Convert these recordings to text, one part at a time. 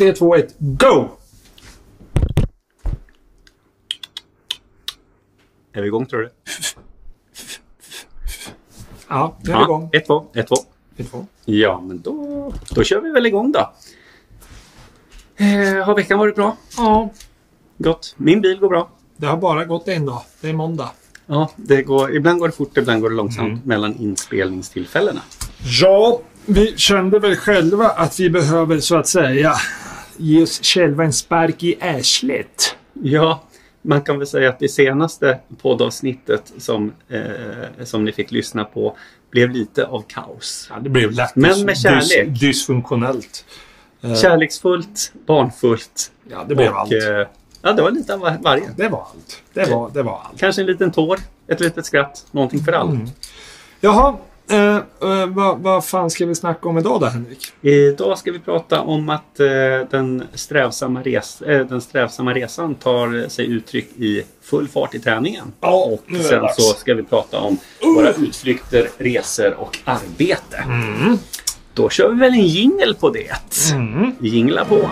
3, 2, 1, go! Är vi igång tror du? Ja, nu är vi igång. Ett, två, ett, två. Ett, två. Ja, men då, då kör vi väl igång då. Eh, har veckan varit bra? Ja, Gott. Min bil går bra. det har bara gått en dag. Det är måndag. Ja, det går, ibland går det fort, ibland går det långsamt mellan inspelningstillfällena. Ja, vi kände väl själva att vi behöver så att säga ge oss själva en spark i arslet. Ja, man kan väl säga att det senaste poddavsnittet som, eh, som ni fick lyssna på blev lite av kaos. Ja, det blev lätt Men med kärlek. dys- dysfunktionellt. Eh, Kärleksfullt, barnfullt. Ja, det blev och, allt. eh, ja, det var lite av varje. Det var allt. Det var, det var allt. Kanske en liten tår, ett litet skratt, någonting för alla. Jaha, eh, eh, vad, vad fan ska vi snacka om idag då Henrik? Idag ska vi prata om att eh, den, strävsamma res, eh, den strävsamma resan tar sig uttryck i full fart i träningen. Ja, och sen så ska vi prata om våra utflykter, resor och arbete. Då kör vi väl en jingel på det. Mm. Jingla på.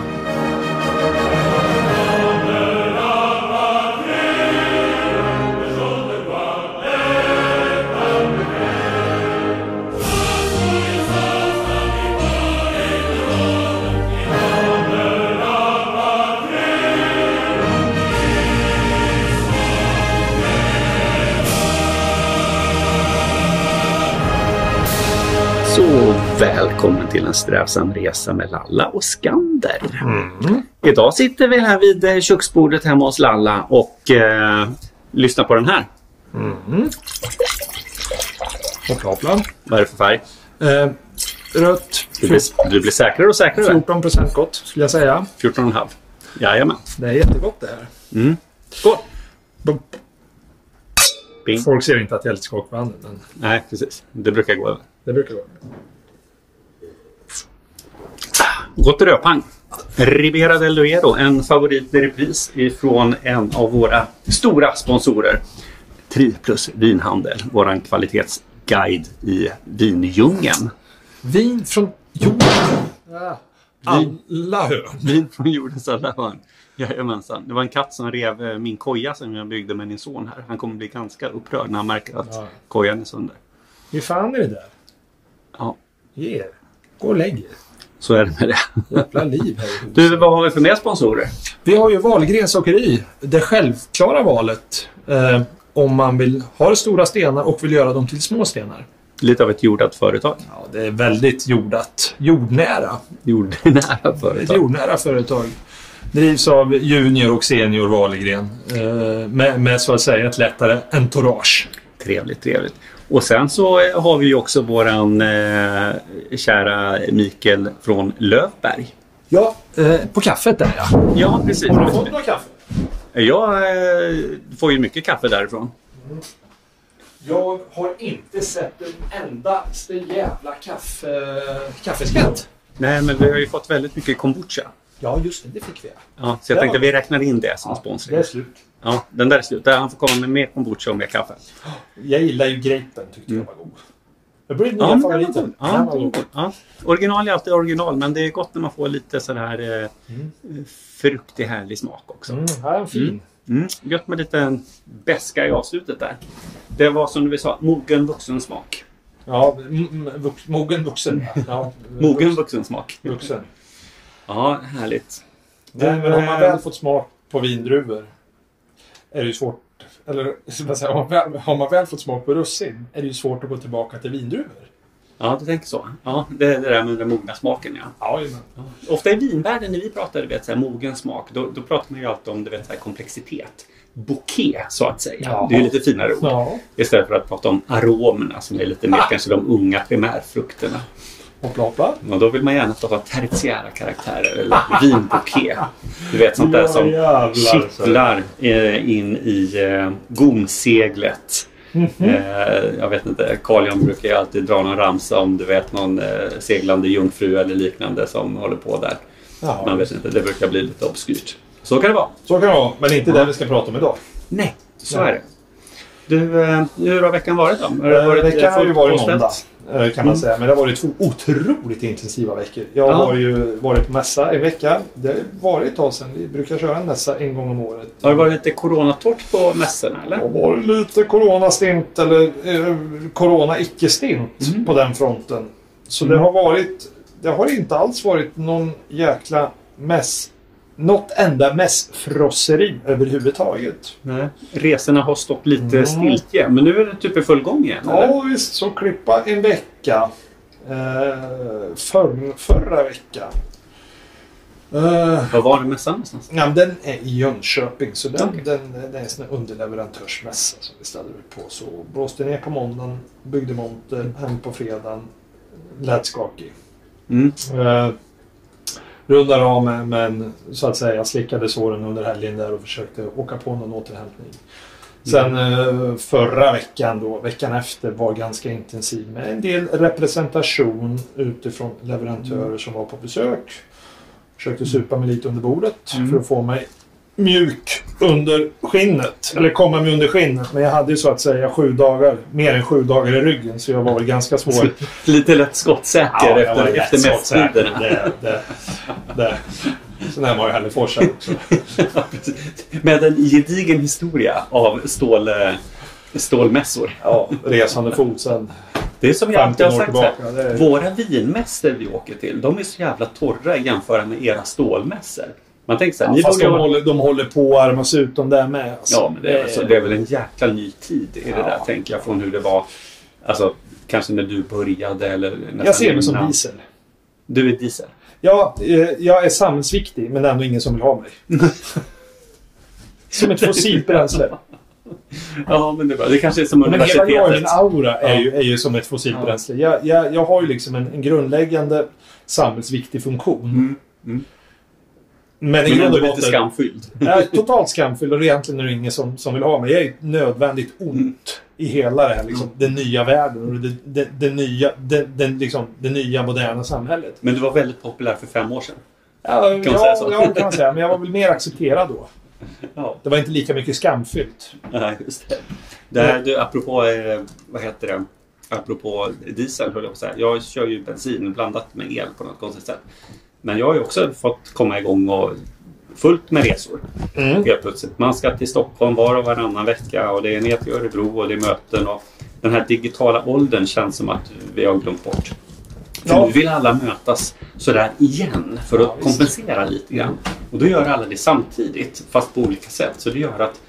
Så välkommen till en strävsam resa med Lalla och Skander. Idag sitter vi här vid eh, köksbordet hemma hos Lalla och eh, lyssnar på den här. Chokladplan. Vad är det för färg? Eh, rött. Du blir, du blir säkrare och säkrare. 14 procent gott skulle jag säga. 14,5. Jajamän. Det är jättegott det här. Mm. Skål! Bing. Folk ser inte att jag älskar varandra, men Nej, precis. Det brukar gå över. Det brukar vara. Gott rödpang. Ribera del Duero, en favorit i repris ifrån en av våra stora sponsorer. Tri plus vinhandel, våran kvalitetsguide i vindjungeln. Vin från jorden. Ja. Alla hör. Vin från jordens alla hörn. Jajamensan. Det var en katt som rev eh, min koja som jag byggde med min son här. Han kommer bli ganska upprörd när han märker att Ja. kojan är sönder. Hur fan är det där? Ja, Ge er. Gå och lägg er. så är det med det. Jävla liv här i huset. Du, vad har vi för mer sponsorer? Vi har ju Wahlgrens Åkeri. Det självklara valet. Eh, om man vill ha stora stenar och vill göra dem till små stenar. Lite av ett jordat företag. Ja, det är väldigt jordat. Jordnära. Jordnära Ett företag. jordnära företag. Drivs av junior och senior Wahlgren. Eh, med, med så att säga ett lättare entourage. Trevligt, trevligt. Och sen så eh, har vi ju också våran eh, kära Mikael från Lövberg. Ja, eh, på kaffet där ja. Ja, precis. Har du fått något kaffe? Jag eh, får ju mycket kaffe därifrån. Jag har inte sett en endaste jävla kaffe, kaffeskatt. Nej, men vi har ju fått väldigt mycket kombucha. Ja, just det. Det fick vi. Ja, så jag Ja. tänkte vi räknar in det som Det sponsring. är slut. Ja, den där är slut. Han får komma med mer kombucha och mer kaffe. Jag gillar ju grapen. Tyckte jag var god. Det blir nya Ja. Den Ja, god. ja. Original är alltid original, men det är gott när man får lite sådär eh, fruktig härlig smak också. Mm, här är en fin. Mm. Gött med lite beska i avslutet där. Det var som du sa, mogen vuxen smak. Ja, vux, mogen vuxen. Ja, Mogen vuxen smak. vuxen. Ja, härligt. Men, men har man väl fått smak på vindruvor är det ju svårt. Eller så att säga, har, man väl, har man väl fått smak på russin är det ju svårt att gå tillbaka till vindruvor. Ja, du tänker så. Ja, det är det där med den mogna smaken ja. Ja, Ofta i vinvärlden när vi pratar du vet, så här, mogen smak, då, då pratar man ju alltid om du vet, så här, komplexitet. Bouquet, så att säga. Ja. Det är ju lite finare ord. ja. Istället för att prata om aromerna som är lite mer kanske de unga primärfrukterna. Hoppla hoppla. Och då vill man gärna om tertiära karaktärer eller vinbouquet. Du vet sånt där Ja, som jävlar, kittlar eh, in i eh, gonseglet. Mhm. Eh, jag vet inte, Carl Jan brukar ju alltid dra någon ramsa om du vet någon eh, seglande jungfru eller liknande som håller på där. Ja, Man vet inte, det brukar bli lite obskyrt. Så kan det vara. Så kan det vara, men inte det vi ska prata om idag. Nej, så Nej. är det. Du, hur har veckan varit då? Har det varit, Veckan har ju varit måndag. Eh, Kan man Mm. säga. Men det har varit två otroligt intensiva veckor. Jag Ja. har ju varit på mässa en vecka. Det har varit ett tag sedan. Vi brukar köra en mässa en gång om året. Har det varit lite coronatorrt på mässorna Det eller? har varit lite coronastint eller eh, corona icke-stint Mm. på den fronten. Så Mm. det har varit... Det har inte alls varit någon jäkla mäss... Något enda mässfrosseri överhuvudtaget. Nej. Resorna har stått lite Mm. stiltje, men nu är det typ i full gång igen. eller? Ja visst, så klippa en vecka. Eh, för, förra veckan. Eh, Var var det mässan någonstans? ja, den är i Jönköping så den, Okej. den, den är en underleverantörsmässa som vi ställer ut på. Så blåste ner på måndagen, byggde monter, hem på fredagen. Lät skakig. Mm. Eh, rundade av med, men så att säga slickade såren under helgen där och försökte åka på någon återhämtning. Sen eh, förra veckan då, veckan efter, var ganska intensiv med en del representation utifrån leverantörer som var på besök. Försökte supa mig lite under bordet Mm. för att få mig mjuk under skinnet. Eller komma mig under skinnet. Men jag hade ju så att säga sju dagar, mer än sju dagar i ryggen så jag var väl ganska svår. Lite lätt skottsäker var efter, efter mässtiderna. Det, det, det. Sen är man ju hälleforsare också. Ja. Med en gedigen historia av stål, eh, stålmässor. Ja, resande fot sen Det är som jag alltid 15 har sagt. här, är... Våra vinmässor vi åker till, de är så jävla torra jämfört med era stålmässor. Man tänker så här, Ja, fast de håller, de håller på att armas ut de där med. Alltså. Ja, men det är, väl så, det är väl en jäkla ny tid i det Ja. där, tänker jag, från hur det var. Alltså, kanske när du började eller nästan Jag ser mig som diesel. Du är diesel? Ja, eh, jag är samhällsviktig men det är ändå ingen som vill ha mig. som ett fossilt bränsle. Ja, men det, bra. det kanske är som Men hela jag, min universitetet. aura är, Ja. ju, är ju som ett fossilt bränsle. Jag, jag, jag har ju liksom en, en grundläggande samhällsviktig funktion. Mm. Mm. Men Men ändå lite skamfylld. Är totalt skamfylld och egentligen är det ingen som, som vill ha mig. Jag är ett nödvändigt ont i hela det här, liksom, den nya världen och det, det, det, nya, det, den, liksom, det nya moderna samhället. Men du var väldigt populär för fem år sedan. Ja, man ja, säga så? ja, kan man säga. Men jag var väl mer accepterad då. Ja, Det var inte lika mycket skamfyllt. Nej, just det. det här, du, apropå, eh, vad heter det? Apropå diesel, höll jag på att säga. Jag kör ju bensin blandat med el på något konstigt sätt. Men jag har ju också fått komma igång och fullt med resor. Mm. Helt plötsligt. Man ska till Stockholm var och varannan vecka och det är ner till Örebro och det är möten. Och den här digitala åldern känns som att vi har glömt bort. För Ja. nu vill alla mötas sådär igen för att Ja, kompensera lite grann. Och då gör alla det samtidigt fast på olika sätt. Så det gör att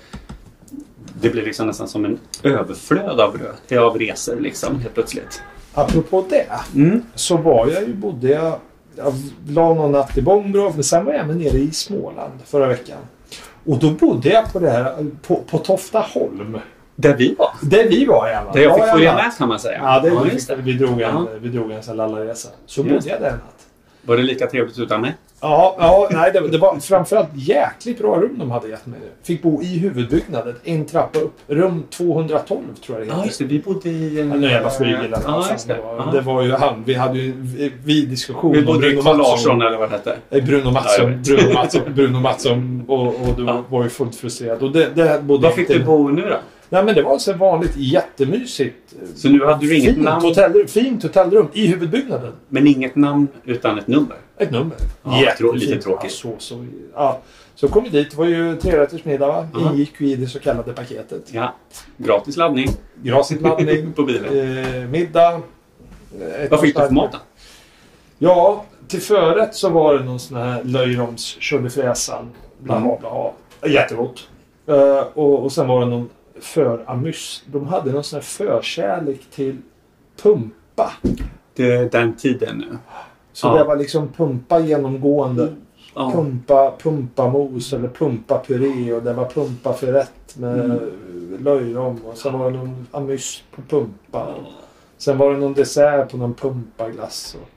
det blir liksom nästan som en överflöd av, av resor liksom helt plötsligt. Apropå det. Mm. Så var jag ju, bodde jag... Jag la någon natt i Bångbro. Men sen var jag även nere i Småland förra veckan. Och då bodde jag på det här, på, på Toftaholm. Där vi var. Där vi var i alla Där jag fick Ja, följa med kan man säga. Ja, det, ja, vi, vi drog en, Ja. vi drog en sån lallaresa. Så Just bodde jag där en natt. Var det lika trevligt utan mig? Ja, ja nej, det, det var framförallt jäkligt bra rum de hade gett mig. Fick bo i huvudbyggnaden, en trappa upp. Rum 212 tror jag det Ja, heter. just det. Vi bodde i... en- Ja, nu jävla eller Ja, fan just det. var. Ja. Det var ju han. Vi hade ju en vid diskussion Vi om Bruno Mattsson. Larsson eller vad det hette. Eh, Bruno Ja, Mattsson. Bruno Mattsson, Bruno Mattsson och, och du Ja. var ju fullt frustrerad. Och det, det bodde Var fick inte- du bo nu då? Nej men det var så vanligt jättemysigt. Så nu hade du inget Fint namn, hotellrum, fint hotellrum i huvudbyggnaden. men inget namn utan ett nummer. Ett nummer. Ja, Jättefint. lite tråkigt. Ja, så, så, ja. så kom vi dit. Det var ju trerättersmiddag va? Ja. Ingick ju i det så kallade paketet. Ja. Gratis laddning Grasidladdning, på bilen. eh, middag. ett Vad fick du för starkt- mat då? Ja, till förrätt så var det någon sån här löjroms tjolifräsan. Blaha, Mm. Jättegott. Eh, och, och sen var det någon föramys. De hade någon sån här förkärlek till pumpa. Det är den tiden nu. Så Ja. det var liksom pumpa genomgående. Ja. Pumpa, pumpamos eller pumpa-puré och det var pumpa-förrätt med Mm. löjrom och sen var det någon amys på pumpa. Sen var det någon dessert på någon pumpaglass. Och,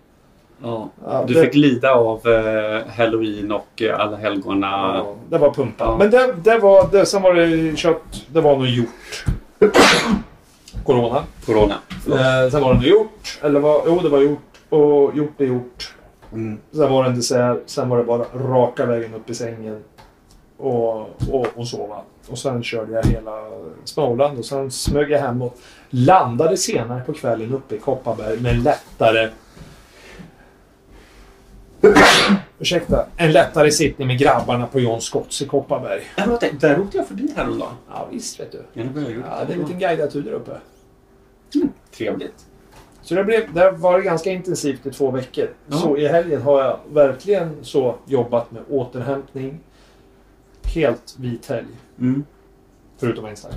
Ja. Du det, fick lida av eh, halloween och eh, alla helgona. ja, det var pumpa. Ja. Men det, det var, det, sen var det kött. Det var nog gjort. Corona. Corona. Eh, sen var det nog gjort. Eller var, jo, det var gjort. Och gjort är gjort. Mm. Sen var det en dessert. Sen var det bara raka vägen upp i sängen. och, och, och sova. Och sen körde jag hela Småland och sen smög jag hem och landade senare på kvällen uppe i Kopparberg med lättare... Ursäkta. En lättare sittning med grabbarna på John Scotts i Kopparberg. Ja, men vänta, där åkte jag förbi häromdagen. Ja visst vet du. Ja, det var. Ja, det är en liten guidad tur där uppe. Trevligt. Så det, blev, det var ganska intensivt i två veckor. Ja. Så i helgen har jag verkligen så jobbat med återhämtning. Helt vit helg. Mm. Förutom en stark.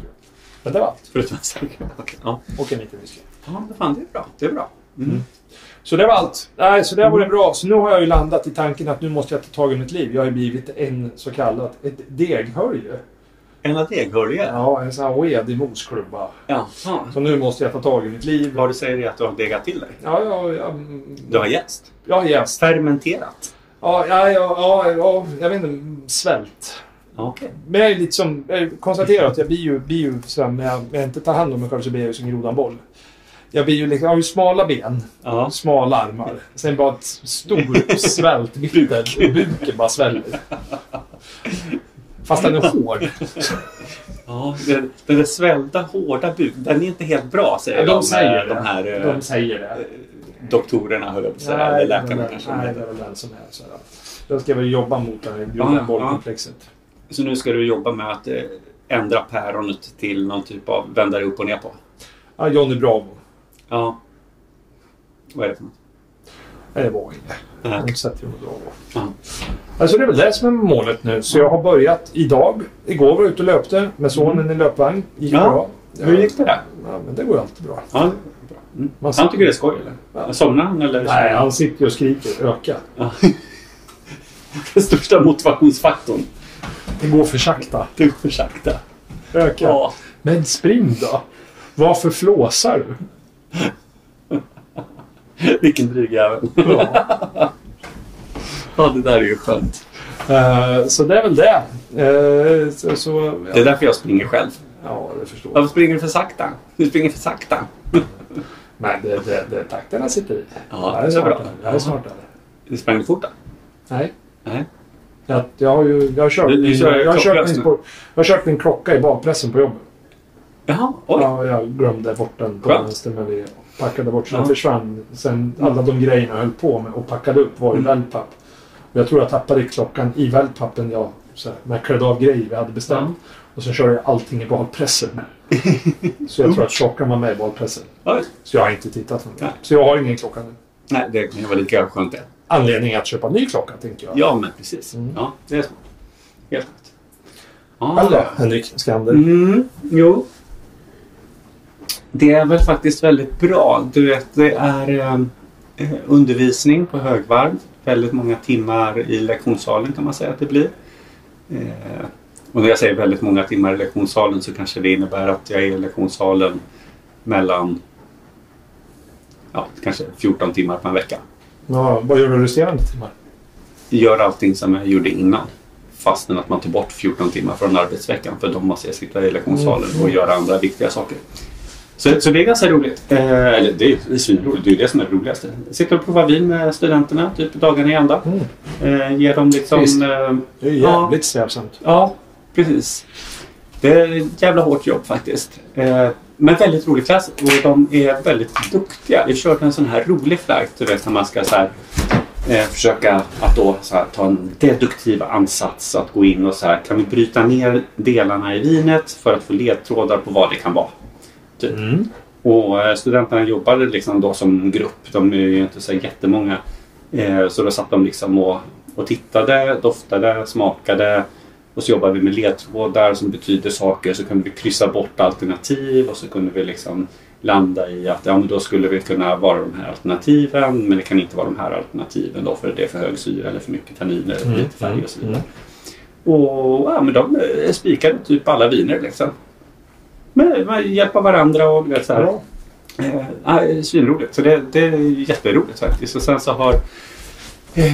Men det var allt. Förutom en stark Okej, Ja, Och en liten whisky. ja men fan, det är bra. Det är bra. Mm. Mm. Så det var allt. Nej, så det var det bra. Så nu har jag ju landat i tanken att nu måste jag ta tag i mitt liv. Jag har ju blivit en så kallad ett deghölje. En av deghörliga? Ja, en sån här wedig mosklubba. Jaha. Så nu måste jag ta tag i mitt liv. Vad du säger är att du har degat till dig? Ja, ja, ja. Du har jäst? Jag har jäst. Fermenterat? Ja, ja, ja, ja, ja, jag vet inte. Svält. Okej. Men jag är lite som... Jag konstaterar att jag blir ju, blir ju så här, när jag, när jag inte tar hand om mig själv så blir jag ju som grodan boll. Jag blir ju liksom, jag har ju smala ben, Ja. smala armar. Sen bara ett stor svältvitter och buken bara sväller. Fast den är hård. ja den, den där svällda, hårda buken, den är inte helt bra säger Ja, de de, säger eh, de här eh, De säger det. doktorerna, höll jag på att säga. Eller läkarna kanske. de Nej, det är väl den som är så här. Jag ska väl jobba mot det här Ja, grodan ja. boll-komplexet. Så nu ska du jobba med att eh, ändra päronet till någon typ av vända det upp och ner på? Ja, Johnny Bravo. Ja. Vad är det för något? Nej, det var inget. Jag har Ja. inte sett Johnny Bravo. Ja. Alltså det är väl det som är målet nu. Så jag har börjat idag. Igår var jag ute och löpte med sonen i löpvagn. Gick Ja. bra. Hur gick det där? Ja, men det går alltid bra. Ja, bra. Mm. Man Han tycker det är skoj eller? Ja. Somnar han eller? Nej, han sitter ju och skriker öka. Ja. Den största motivationsfaktorn. Det går för sakta. Det går för sakta. Öka. Ja. Men spring då. Varför flåsar du? Vilken dryg jävel. Ja. Ja, det där är ju skönt. Eh, så det är väl det. Eh, så, så, Det är därför jag springer själv. ja, det förstår jag. Varför springer du för sakta? Du springer för sakta. Men det, det, det, takterna sitter i. Ja, det är smart bra. Jag är smart där. Du sprang fort då? Nej. Nej. Jag, jag har ju jag har kört, Du- du kör jag, har kört min, på, jag har kört min klocka i bakpressen på jobbet. Jaha, oj. Ja, jag glömde bort den på vänster men vi packade bort så Ja. den försvann. Sen alla de grejerna jag höll på med och packade upp var i Mm. wellpapp. Jag tror jag tappade klockan i wellpappen jag så här, när jag klädde av grejer vi hade bestämt. Och sen körde jag allting i badpressen. så jag tror att klockan var med i badpressen. Oj. Så jag har inte tittat. Nej. Så jag har ingen klocka nu. Nej, det kan ju vara lika skönt det. Anledning att köpa ny klocka tänker jag. Ja, men precis. Mm. Ja, det är smart. Helt rätt. Ja. Eller Henrik Skander. Mm, jo. Det är väl faktiskt väldigt bra. Du vet, det är eh, undervisning på högvarv. Väldigt många timmar i lektionssalen kan man säga att det blir. Eh, och när jag säger väldigt många timmar i lektionssalen så kanske det innebär att jag är i lektionssalen mellan ja, kanske 14 timmar per vecka. Ja, vad gör du resterande timmar? Gör allting som jag gjorde innan. Fastän att man tar bort 14 timmar från arbetsveckan för då måste jag sitta i lektionssalen och göra andra viktiga saker. Så, så det är ganska roligt. Eh, eller det är, svinroligt. Det är det som är det roligaste. Sitter och provar vin med studenterna typ dagarna i ända. Mm. Eh, ger dem liksom... Visst. Eh, Det är Ja. jävligt strävsamt. ja, precis. Det är ett jävla hårt jobb faktiskt. Men väldigt rolig klass och de är väldigt duktiga. Vi körde en sån här rolig flärk, du vet när man ska så här, eh, försöka att då här, ta en deduktiv ansats att gå in och så här, kan vi bryta ner delarna i vinet för att få ledtrådar på vad det kan vara. Typ. Mm. Och eh, studenterna jobbade liksom då som grupp. De är ju inte så jättemånga. Eh, Så då satt de liksom och, och tittade, doftade, smakade. Och så jobbade vi med ledtrådar som betyder saker. Så kunde vi kryssa bort alternativ och så kunde vi liksom landa i att ja, men då skulle det kunna vara de här alternativen. Men det kan inte vara de här alternativen då för det är för hög syra eller för mycket tanniner eller för Mm, lite färg och så vidare. mm. Och ja, men de eh, spikade typ alla viner liksom. Men man hjälpa varandra och du vet så här. Bra. Eh, ja, svinroligt. Så det, det är jätteroligt faktiskt. Och sen så har eh,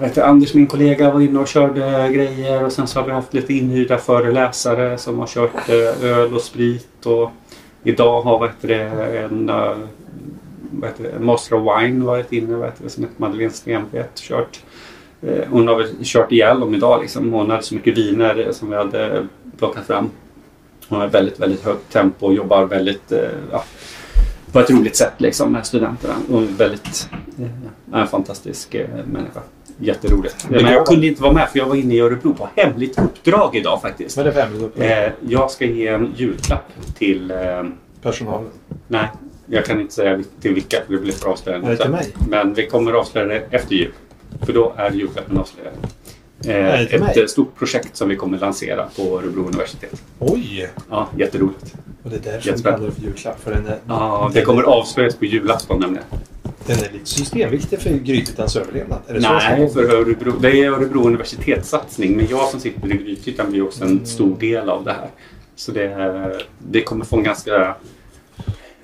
vet du, Anders, min kollega, var inne och körde grejer. Och sen så har vi haft lite inhyrda föreläsare som har kört eh, öl och sprit. Och idag har heter det, en uh, vad heter det, Master of Wine varit inne. Vad heter det, som heter Madeleine Stenvet kört Eh, hon har väl kört ihjäl dem idag liksom. Hon hade så mycket viner som vi hade plockat fram. Hon har väldigt, väldigt högt tempo och jobbar väldigt, eh, ja, på ett roligt sätt liksom med studenterna. Och väldigt, eh, en fantastisk eh, människa. Jätteroligt. Men jag kunde inte vara med för jag var inne i Örebro på hemligt uppdrag idag faktiskt. Vad är det för hemligt uppdrag? Jag ska ge en julklapp till... Personalen? nej, jag kan inte säga till vilka för det blir för avslöjande. Är det till mig? Men vi kommer avslöja det efter jul. För då är julklappen avslöjad. Eh, ett eh, stort projekt som vi kommer lansera på Örebro universitet. Oj! Ja, jätteroligt. Och det är därför vi kallar det för julklapp. För den är, Ja, det kommer avslöjas på julafton nämligen. den är lite systemviktig för Grythyttans överlevnad. Nej, för Örebro, det är Örebro universitetssatsning. Men jag som sitter i Grythyttan blir också Mm. en stor del av det här. Så det, det kommer få en ganska...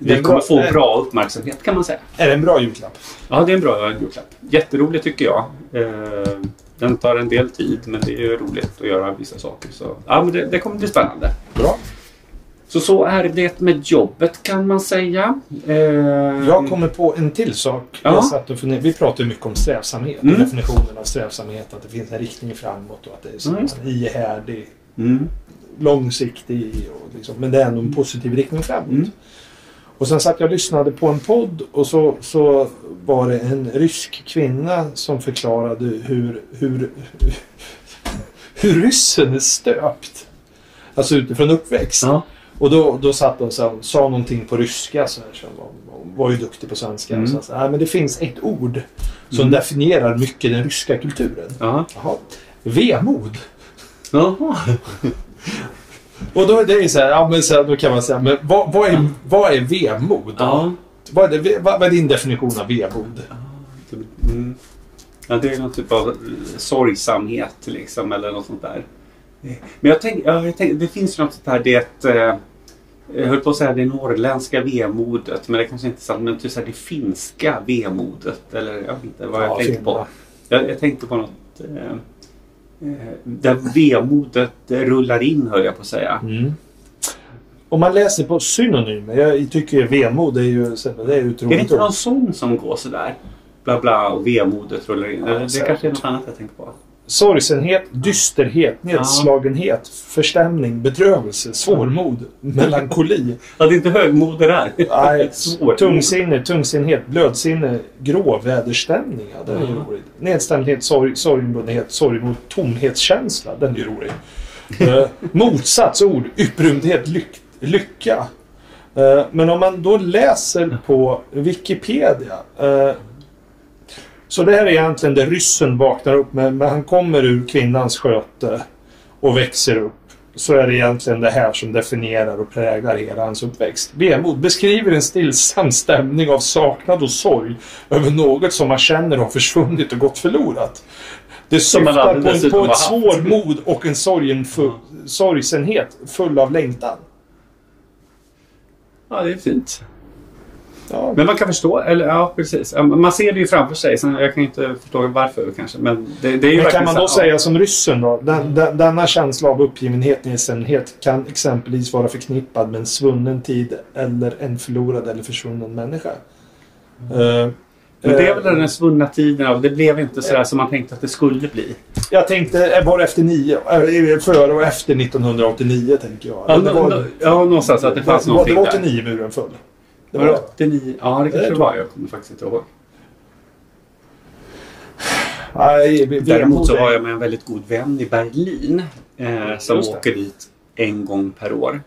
Det Vi kommer få bra uppmärksamhet kan man säga. Är det en bra julklapp? Ja, det är en bra julklapp. Jätteroligt tycker jag. Den tar en del tid, men det är ju roligt att göra vissa saker. Så ja, men det, det kommer bli spännande. Bra. Så så är det med jobbet kan man säga. Eh, Jag kommer på en till sak. Ja. Vi pratar mycket om strävsamhet. Mm. Definitionen av strävsamhet. Att det finns en riktning framåt och att det är så Mm. ihärdig, Mm. långsiktig. Och liksom, men det är ändå en positiv riktning framåt. Mm. Och sen satt jag och lyssnade på en podd och så, så var det en rysk kvinna som förklarade hur, hur, hur ryssen är stöpt. Alltså utifrån uppväxt. Ja. Och då, då satt hon och sa, någonting på ryska. Så här, hon, var, ju duktig på svenska. Mm. Och så, här, men det finns ett ord som Mm. definierar mycket den ryska kulturen. Ja. Jaha. Vemod. Jaha. Och då är det ju så här, ja, men så här, då kan man säga, men vad, vad, är, vad är vemod? Ja. Vad, är det, vad, är din definition av vemod? Mm. Ja, det är någon typ av sorgsamhet liksom, eller något sånt där. Men jag tänker, ja, jag det finns ju något sånt här, det eh, jag höll på att säga det norrländska vemodet, men det kanske inte är sant. Men typ så här, det finska vemodet, eller jag vet inte vad jag Ja, tänkte på. Jag, jag tänkte på något eh, där vemodet rullar in, höll jag på att säga. Mm. Om man läser på synonymer, jag tycker vemod är ju, det är ju Är det inte någon sång som går sådär? Bla bla och vemodet rullar in. Ja, det säkert. kanske är något annat jag tänker på. Sorgsenhet, dysterhet, nedslagenhet, förstämning, bedrövelse, svårmod, melankoli. Ja, det är inte högmod det där. Nej, tungsinne, tungsinnhet, blödsinne, gråväderstämning. Ja, den är Ja. rolig. Nedstämdhet, sorg, sorgbundenhet, sorgmod, tomhetskänsla. Den är ju rolig. Eh, motsatsord, upprymdhet, lyck, lycka. Eh, men om man då läser på Wikipedia. eh, så det här är egentligen det ryssen vaknar upp med. Men han kommer ur kvinnans sköte och växer upp. Så är det egentligen det här som definierar och präglar hela hans uppväxt. Vemod beskriver en stillsam stämning av saknad och sorg över något som man känner har försvunnit och gått förlorat. Det syftar på, en, på ett svårmod och en sorgen full, sorgsenhet full av längtan. Ja, det är fint. Ja, Men man kan förstå, eller ja precis. Ja, Man ser det ju framför sig. Sen jag kan inte förstå varför kanske. Men det, det är Men kan man så då här, säga som ryssen då? Den, den, denna känsla av uppgivenhet, nedstämdhet kan exempelvis vara förknippad med en svunnen tid eller en förlorad eller försvunnen människa. Eh, Men det är väl eh, den svunna tiden av. Det blev inte sådär som man tänkte att det skulle bli. Jag tänkte, eh, var efter nio? Före och efter 1989 tänker jag. Ja, var, ja någonstans att det fanns det var, det någonting var där. 89 muren föll. Det Var det var, 89? Ja, det kanske Det det var. Jag kommer faktiskt inte ihåg. nej, Däremot så har jag med en väldigt god vän i Berlin eh, som det. åker dit en gång per år.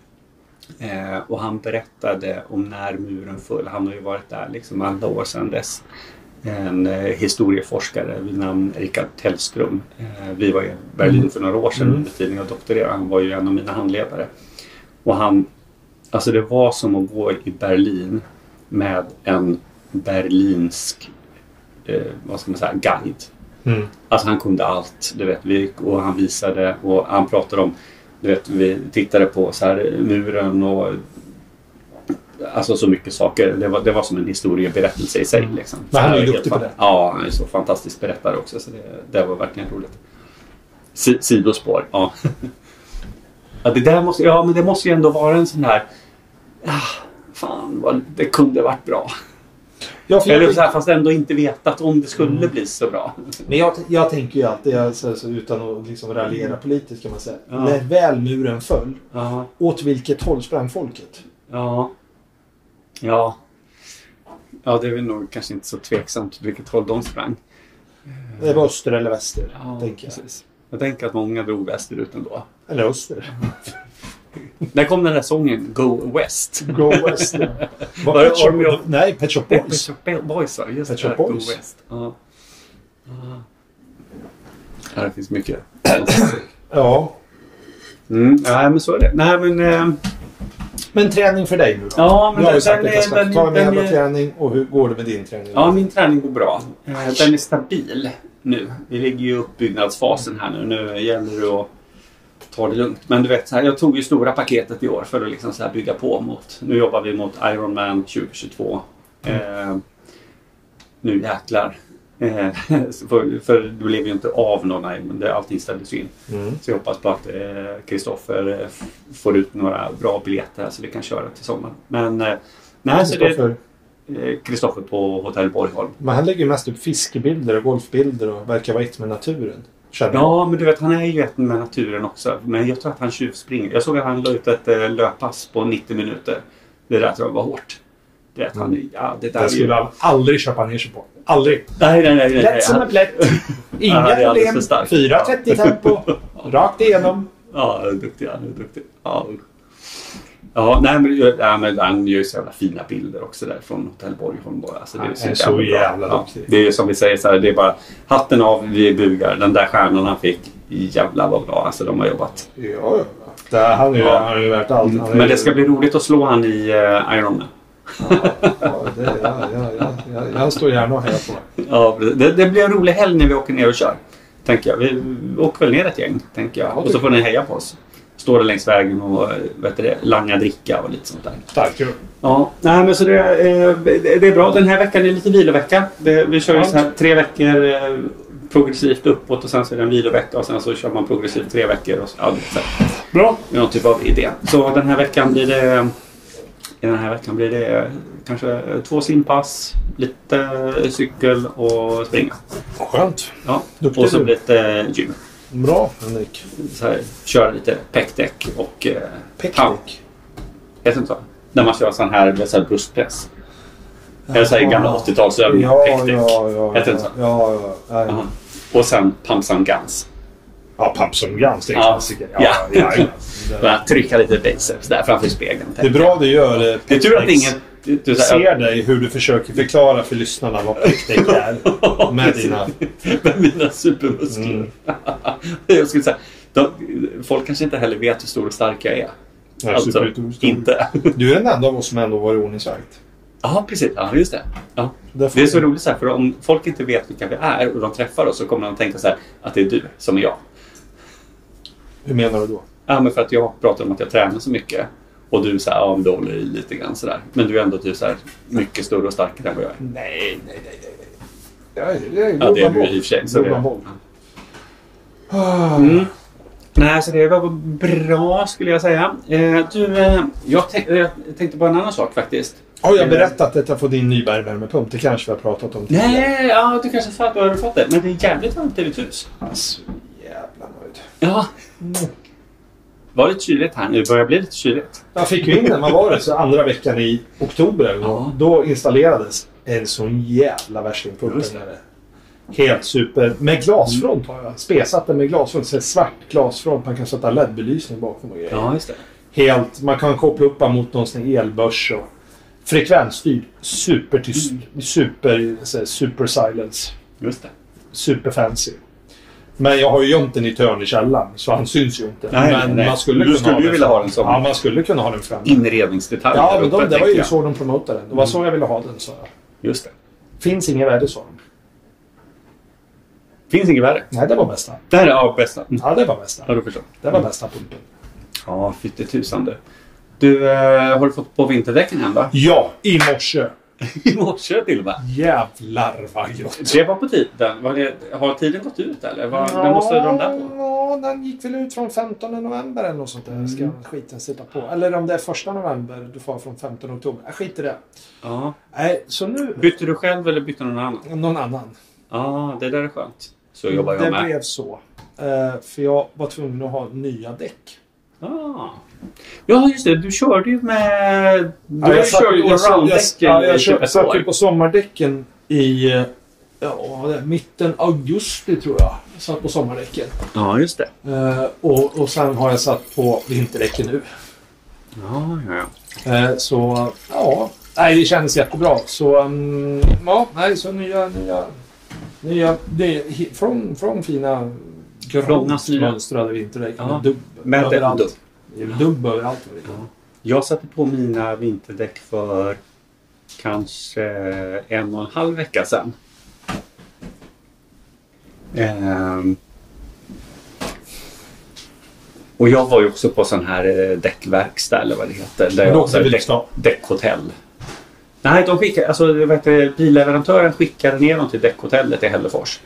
Eh, och han berättade om när muren föll. Han har ju varit där liksom alla år sedan dess. En eh, historieforskare vid namn Richard Tellström. Eh, vi var i Berlin Mm. för några år sedan Mm. under tiden jag doktorerade. Han var ju en av mina handledare. Och han, alltså det var som att gå i Berlin med en berlinsk, eh, vad ska man säga, guide. Mm. Alltså han kunde allt. Du vet, vi, och han visade och han pratade om, du vet, vi tittade på så här, muren och Alltså så mycket saker. Det var, det var som en historieberättelse i sig. Mm. Liksom. Men han är ju duktig på det. Ja, han är så fantastisk berättare också. Så det, det var verkligen roligt. Si, sidospår, ja. ja, det där måste, ja, men det måste ju ändå vara en sån här... Ah, fan, vad, det kunde varit bra. Ja, för Eller så här, fast ändå inte vetat om det skulle Mm. bli så bra. Men jag, jag tänker ju alltid, alltså, så utan att liksom raljera politiskt kan man säga. Ja. När väl muren föll, Ja. åt vilket håll sprang folket? Ja. Ja. Ja, det är väl nog kanske inte så tveksamt vilket håll de sprang. Det var öster eller väster, Ja, tänker jag. precis. Jag tänker att många drog västerut ändå. Eller öster. När kom den där sången Go West? Go west. ja. Var Var det Pet Army of- Nej, Pet Shop Pet Boys. Shop Boys? Just Pet Shop Go Boys. West. Ja. Det finns mycket. Ja. Mm. Nej, men så är det. Nej, men... Eh, Men träning för dig nu då? ja, men Nu har den, vi sagt den, att jag ska är- ta en den jävla träning och hur går det med din träning? Ja, min träning går bra. Eh, Den är stabil nu. Vi ligger ju i uppbyggnadsfasen här nu. Nu gäller det att ta det lugnt. Men du vet, så här, jag tog ju stora paketet i år för att liksom så bygga på mot... Nu jobbar vi mot Ironman 2022. Eh, nu jäklar. Eh, för, för du lever ju inte av någon Ironman. Det- Allting ställdes in. Mm. Så jag hoppas på att eh, Kristoffer eh, f- får ut några bra biljetter så vi kan köra till sommaren. Men eh, nej, så det Kristoffer, eh, på Hotell Borgholm. Men han lägger ju mest upp fiskebilder och golfbilder och verkar vara ett med naturen. Känner. Ja, men du vet han är ju ett med naturen också. Men jag tror att han tjuvspringer. Jag såg att han la ut ett eh, löppass på 90 minuter. Det där tror jag var hårt. Du vet, han, ja, det där Det ju... skulle han aldrig köpa ner sig på. Aldrig. Nej, nej, nej. nej, Lätt som en plätt. Inga det problem. för starkt. 4.30 tempo. Rakt igenom. Ja, duktig. Han är duktig. Ja, ja nej, men, ja, men han gör ju så jävla fina bilder också där från Hotell Borgholm. bara. Alltså, det är så, är så jävla jävla ja. Det är ju som vi säger så här, det är bara hatten av, vi bugar. Den där stjärnan han fick, jävlar vad bra. Alltså de har jobbat. Ja, ja. Det här, han, är Ja. han är ju värt allt. Är Men det ska bli roligt att slå han i uh, Ironman. Ja, ja, det, ja, ja, ja, ja, jag står gärna och hejar på. Ja, det, det blir en rolig helg när vi åker ner och kör. Tänker jag. Vi åker väl ner ett gäng, tänker jag. Ja, och så får ni heja på oss. Står det längs vägen och vet det, langa dricka och lite sånt där. Ju. Ja, nej men så det, eh, det är bra. Den här veckan är lite vilovecka. Det, vi kör ju så här tre veckor eh, progressivt uppåt och sen så är det en vilovecka och sen så kör man progressivt tre veckor. Och så, ja, så. Bra. Det är någon typ av idé. Så den här veckan blir det den här veckan blir det kanske två simpass, lite cykel och springa. Skönt. Ja. Duktig Och så lite gym. Bra Henrik. Så här, köra lite pekdäck och eh. Peknik. Heter det inte så? När man kör sån här, så här bröstpress. Eller så här gamla 80-talsövning. Ja, pekdäck. ja, ja. Heter det så? Ja, ja. ja, ja. Jaha. Och sen pumps and guns. ja Pump som Guns, det är en Ja. klassiker. Ja. ja, ja. Bara trycka lite biceps där framför spegeln. Det är bra du gör eh, Det är tur att ingen... Du, ser dig hur du försöker förklara för lyssnarna vad pekdäck är. Med dina... Med mina supermuskler. Mm. jag skulle säga, de, folk kanske inte heller vet hur stor och stark jag är. Ja, Alltså, super- super- inte. Du är den enda av oss som ändå var ordningsvakt. Ja, precis. Ja, just det. Ja. Det är så roligt så här, för om folk inte vet vilka vi är och de träffar oss så kommer de tänka så här att det är du som är jag. Hur menar du då? Ja, men för att jag pratar om att jag tränar så mycket. Och du säger ja, men du håller i lite grann sådär. Men du är ändå typ så här, mycket större och starkare än vad jag är. Nej, nej, nej, nej. Jag, jag, jag, Ja, det är du i och för sig. Så det, ja. mm. Nej, så det var bra skulle jag säga. Eh, du, eh, jag, tänk, jag tänkte på en annan sak faktiskt. Har jag berättat att jag får din nybärvärmepump? Det kanske vi har pratat om tidigare. Nej, ja, du kanske sa att du fått det. Men det är jävligt varmt i ditt hus. Alltså, jävla nöjd. Ja. Var det kyligt här nu? Det börjar bli lite kyligt. Jag fick ju in den, vad var det, så andra veckan i oktober Ja. Då installerades en sån jävla värstingpump. Helt super. Med glasfront har jag. Spesat den med glasfront. Så svart glasfront. Man kan sätta LED-belysning bakom och grejer. Ja, just det. Helt, man kan koppla upp den mot någon sån elbörs och frekvensstyrd. Supertyst. Super, så här, super silence. Just det. Super fancy. Men jag har ju gömt den i ett hörn i källaren så han syns ju inte. Nej, men nej. man skulle Du skulle ju vilja ha den som- Ja, man skulle kunna ha den framme. Inredningsdetaljer Ja, men de, det var ju jag. så de promotade den. Det var så jag ville ha den, sa jag. Just det. Finns inget värde, sa de. Finns inget värre. Nej, det var bästa. Det här är ja, bästa. Ja, det var bästa. Har du förstått? Det var bästa pumpen. Ja, fyttetusan du. Du, eh, har du fått på vinterdäcken än va? Ja, i morse. I morse till och med. Jävlar vad gott. Det var på tiden. Var det, har tiden gått ut eller? Var, när måste de där på? Ja, den gick väl ut från 15 november eller något sånt där. Ska skiten sitta på. Eller om det är första november du får från 15 oktober. Jag skiter i det. Ja. Nej, så nu... Bytte du själv eller bytte någon annan? Någon annan. Ja, det där är skönt. Så jobbar jag det med. blev så. Eh, för jag var tvungen att ha nya däck. Ah. Ja, just det. Du körde ju med... Du ju kört jag satt- allround-däck ja, i jag typ satt ju på sommardäcken i eh, ja, mitten augusti tror jag. Jag satt på sommardäcken. Ja, just det. Eh, och, och sen har jag satt på vinterdäcken nu. Ja, ja, ja. Eh, så ja, nej, det kändes jättebra. Så mm, ja, nej, så nya, nya, nya det, från, från fina Från nya. mönstrade vinterdäck Ja, med dubb med överallt. Dubb. Överallt. Ja. Jag satte på mina vinterdäck för kanske en och en halv vecka sedan. Ehm. Och jag var ju också på sån här eh, däckverkstad eller vad det heter. Där Men jag åkte däck, däckhotell. Nej, de skickade, alltså, heter det, billeverantören skickade ner dem till däckhotellet i Hällefors.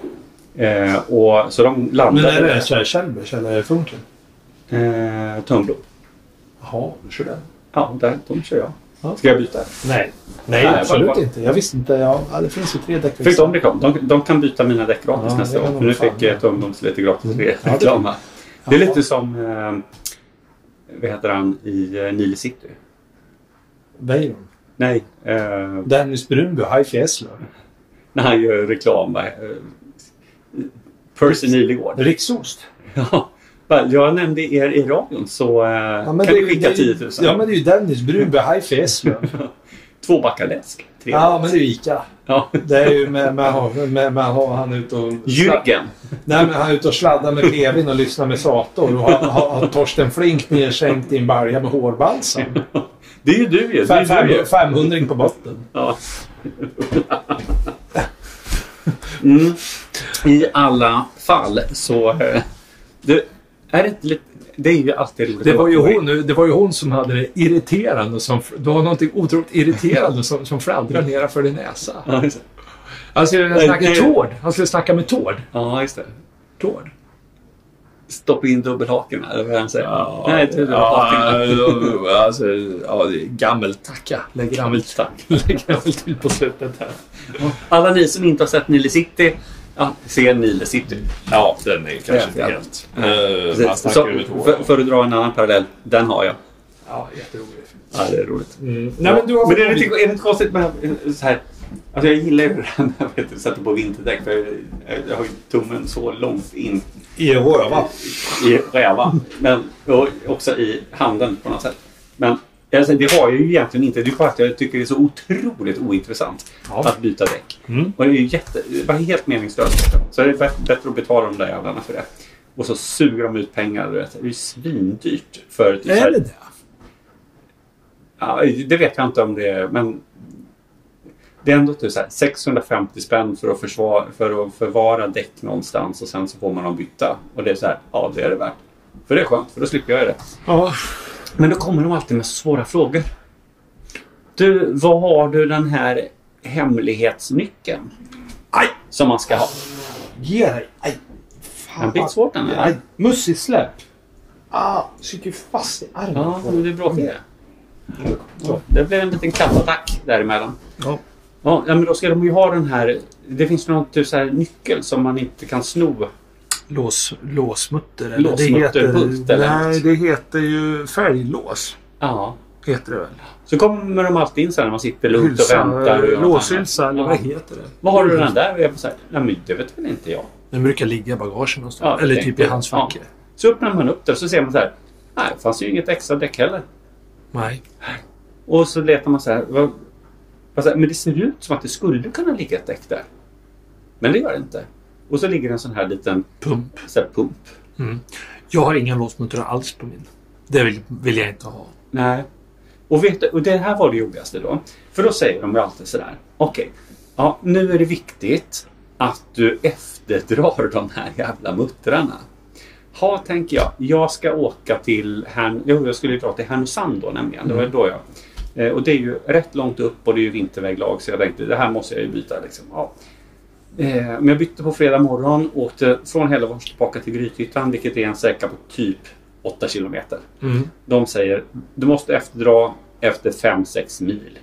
Eh, och, så de Men landade är det Kjellbergs eller Funken? Eh, Tumblå. Jaha, du kör den? Ja, där, de kör jag. Ja. Ska jag byta? Nej. Nej, Nej, absolut bara- inte. Jag visste inte. Ja, det finns ju tre däck. Fick de reklam? De, de kan byta mina däck gratis Ja, nästa För nu fan fick ett ungdoms lite gratis Mm. reklam här. Det är lite som, eh, vad heter han i eh, Nile City? Weiron. Nej, eh, Dennis Brunby och Haifi Eslöv. när han gör reklam. Eh, Percy Nilegård. Riksost. Ja, jag nämnde er i radion så eh, Ja, kan ni det ju- skicka det är ju- 10 000. Ja, men det är ju Dennis Brunby och Haifi Eslöv. Två backar läsk. Tre. ja, men det är ju Ica. Ja. Det är ju med, med, med, med, med han ute och... Jürgen. Nej, men han är ute och sladdar med PVn och lyssnar med Sator. Och har, har, har Torsten Flink nedskänkt i en balja med hårbalsam. Det är ju du ju. Fem, du fem, 500 på botten. Ja. Mm. I alla fall så... eh, Det är, det inte lite, det är ju alltid roligt Det var, ju hon, det var ju hon som hade det irriterande. Som, det var någonting otroligt irriterande som, som fladdrade nedanför din näsa. Ja, just det. Han skulle Nej, snacka det- Tord. Han skulle snacka med Tord. Ja, just det. Tord. Stoppa in dubbelhaken eller vad han säger. Ja, Nej, inte dubbelhaken. ja, alltså, ja, gammeltacka. Lägger gammelt Tack. lägger gammelt till på slutet här. Alla ni som inte har sett Nile City, ja, se Nile City. Ja, den är kanske inte inte helt. helt... man Så, för, för att dra en annan parallell, den har jag. Ja, jätteroligt. Ja, det är roligt. Mm. Nej, men du har men det är lite, är det inte konstigt med så här, alltså jag gillar ju det här jag vet, sätter på vinterdäck för jag, har ju tummen så långt in I röva. i rävan. Men och också i handen på något sätt. Men alltså, det har jag ju egentligen inte. Det är bara att jag tycker det är så otroligt ointressant Ja. att byta däck. Mm. Och det är ju jätte, det var helt meningslöst. Så det är bättre att betala de där jävlarna för det. Och så suger de ut pengar. vet. Det är ju svindyrt. För så här- Är det det? Ja, det vet jag inte om det är, men det är ändå typ så här 650 spänn för att, försvara, för att förvara däck någonstans och sen så får man dem byta. Och det är så här, ja det är det värt. För det är skönt, för då slipper jag det. Ja. Men då kommer de alltid med svåra frågor. Du, vad har du den här hemlighetsnyckeln Aj! som man ska ha? Ge dig. Aj. Den blir svårt den här. Mussisläpp. Ah, sitter ju fast i armen. Ja, men det är bra för det. Så, det blev en liten kattattack däremellan. Ja. Ja, ja, men då ska de ju ha den här... Det finns någon typ så här nyckel som man inte kan sno. Lås, låsmutter. Eller Låsmutterpult, det heter, nej, det heter ju färglås. Ja. Heter det väl? Så kommer de alltid in så när man sitter lugnt och väntar. och något Låshylsa eller Ja. vad heter det? Vad har du den där? Jag nej men det vet väl inte jag. Den brukar ligga i bagagen någonstans. Ja, eller typ i tänkte- handskfacket. Så öppnar man upp det och så ser man så här. Nej, det fanns ju inget extra däck heller. Nej. Och så letar man så här. Vad, men det ser ut som att det skulle kunna ligga ett däck där. Men det gör det inte. Och så ligger en sån här liten Pump. så här, pump. Mm. Jag har inga låsmuttrar alls på min. Det vill, vill jag inte ha. Nej. Och, vet, och det här var det jobbigaste då. För då säger de ju alltid sådär. Okej, ja, nu är det viktigt att du efterdrar de här jävla muttrarna. Ha, tänker jag. Jag ska åka till Härn... Jo, jag skulle ju dra till Härnösand då nämligen. Det var ju då jag... Eh, och det är ju rätt långt upp och det är ju vinterväglag så jag tänkte det här måste jag ju byta liksom. Ja. Eh, men jag bytte på fredag morgon och åkte från Hällefors tillbaka till Grythyttan vilket är en sträcka på typ 8 kilometer. Mm. De säger du måste efterdra efter 5-6 mil.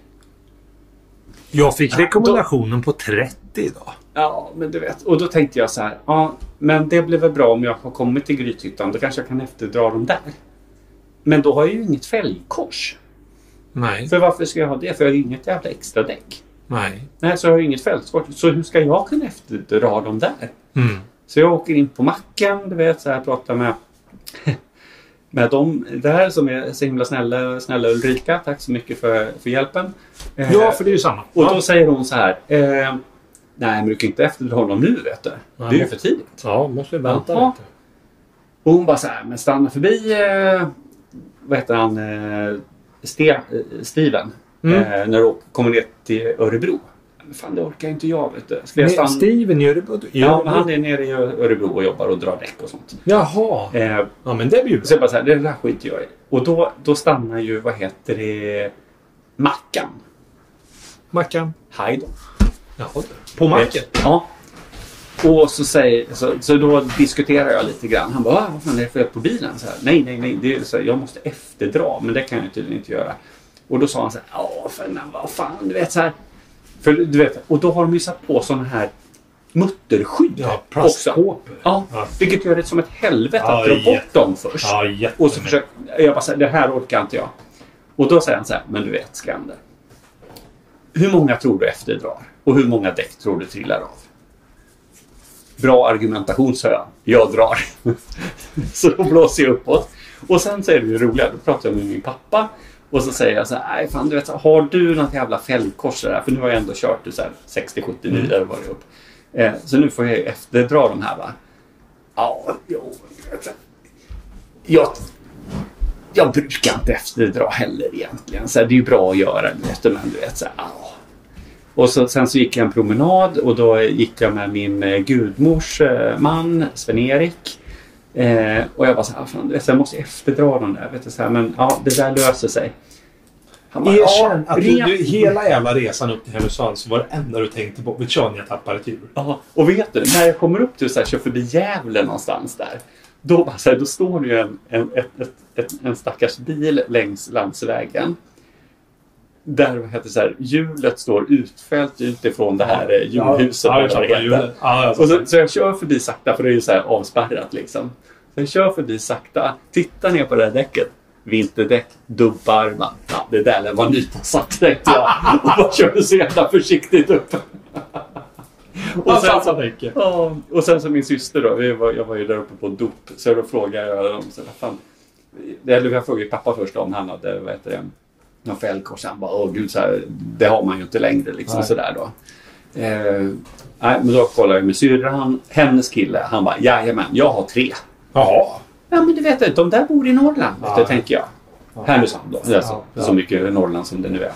Jag fick rekommendationen på 30 idag. Ja, men du vet. Och då tänkte jag så här. Ja, men det blir väl bra om jag har kommit till Grythyttan. Då kanske jag kan efterdra dem där. Men då har jag ju inget fälgkors. Nej. För varför ska jag ha det? För jag har ju inget jävla extra däck. Nej. Nej, så jag har inget fälgkors. Så hur ska jag kunna efterdra dem där? Mm. Så jag åker in på macken, du vet, så här, pratar med, med dem där som är så himla snälla, snälla Ulrika. Tack så mycket för, för hjälpen. Eh, Ja, för det är ju samma. Och ja. då säger hon så här. Eh, Nej, men du kan inte efterdra honom nu, vet du. Nej, det är ju för tidigt. Ja, måste vänta Jaha. lite. Och hon bara så här, men stanna förbi, eh, vad heter han, eh, Ste, eh, Steven. Mm. Eh, när du kommer ner till Örebro. Fan, det orkar inte jag, vet du. Ska jag stanna? Steven i Örebro. Ja, men han är nere i Örebro och jobbar och drar däck och sånt. Jaha. Eh, Ja, men det blir ju så jag bara så här, det där skiter jag i. Och då, då stannar ju, vad heter det, Mackan. Mackan. Hej då. Jaha. På macken? Ja. Och så, säger, så, så då diskuterar jag lite grann. Han bara, "Ah, vad fan är det för på bilen? Så här, nej, nej, nej. Det är så här, jag måste efterdra, men det kan jag tydligen inte göra. Och då sa han så här, ja, men vad fan, du vet så här. För du vet, och då har de ju satt på sådana här mutterskydd Ja, också. Ja, Ja. vilket gör det som ett helvete Ja, att dra bort dem först. Ja. Och så försöker jag bara säga, det här orkar inte jag. Och då säger han så här, men du vet Skander. Hur många tror du efterdrar? Och hur många däck tror du trillar av? Bra argumentation, sa jag. Jag drar. så då blåser jag uppåt. Och sen säger det ju roliga, då pratar jag med min pappa. Och så säger jag så här, nej fan du vet, har du något jävla fällkors där? För nu har jag ändå kört det så här 60-70 mil eller vad det upp. Eh, så nu får jag efterdra de här va. Ja, jo. jag. Jag, brukar inte efterdra heller egentligen. Så här, det är ju bra att göra, du vet, men du vet så här, ja. Och så, sen så gick jag en promenad och då gick jag med min eh, gudmors eh, man, Sven-Erik. Eh, och jag bara så här, fan, vet, jag måste efterdra dem där. Vet du, så här, men ja, det där löser sig. Han bara, Erkänn ja, att du, du, hela jävla resan upp till Härnösand så var det enda du tänkte på. Vet du när jag tappade tur? Ja, och vet du, när jag kommer upp till så här, kör förbi Gävle någonstans där. Då, bara så här, då står det ju en, en, ett, ett, ett, en stackars bil längs landsvägen. Där vad heter så här, hjulet står utfällt utifrån det här eh, hjulhuset. Ja, jag det hjulet. Ja, jag Och så, så jag kör förbi sakta för det är ju så här avspärrat liksom. Så jag kör förbi sakta, tittar ner på det här däcket. Vinterdäck, dubbar. bara, Ja, det där lär vara nytassat tänkte jag. Och bara körde så jävla försiktigt upp. Och sen så jag. Ja, och sen så min syster då, vi var, jag var ju där uppe på dop. Så då frågade jag dem, så, fan. Eller jag frågade pappa först om han hade, vad heter det, någon fällkors. Han bara, åh gud, så här, det har man ju inte längre liksom Nej. sådär då. Eh, nej, men då kollade jag med syrran, hennes kille, han bara, jajamän, jag har tre. Jaha. Ja men du vet, de där bor i Norrland, Ja. du, tänker jag. Härnösand då, det är så, Ja, ja. så mycket Norrland som det nu är.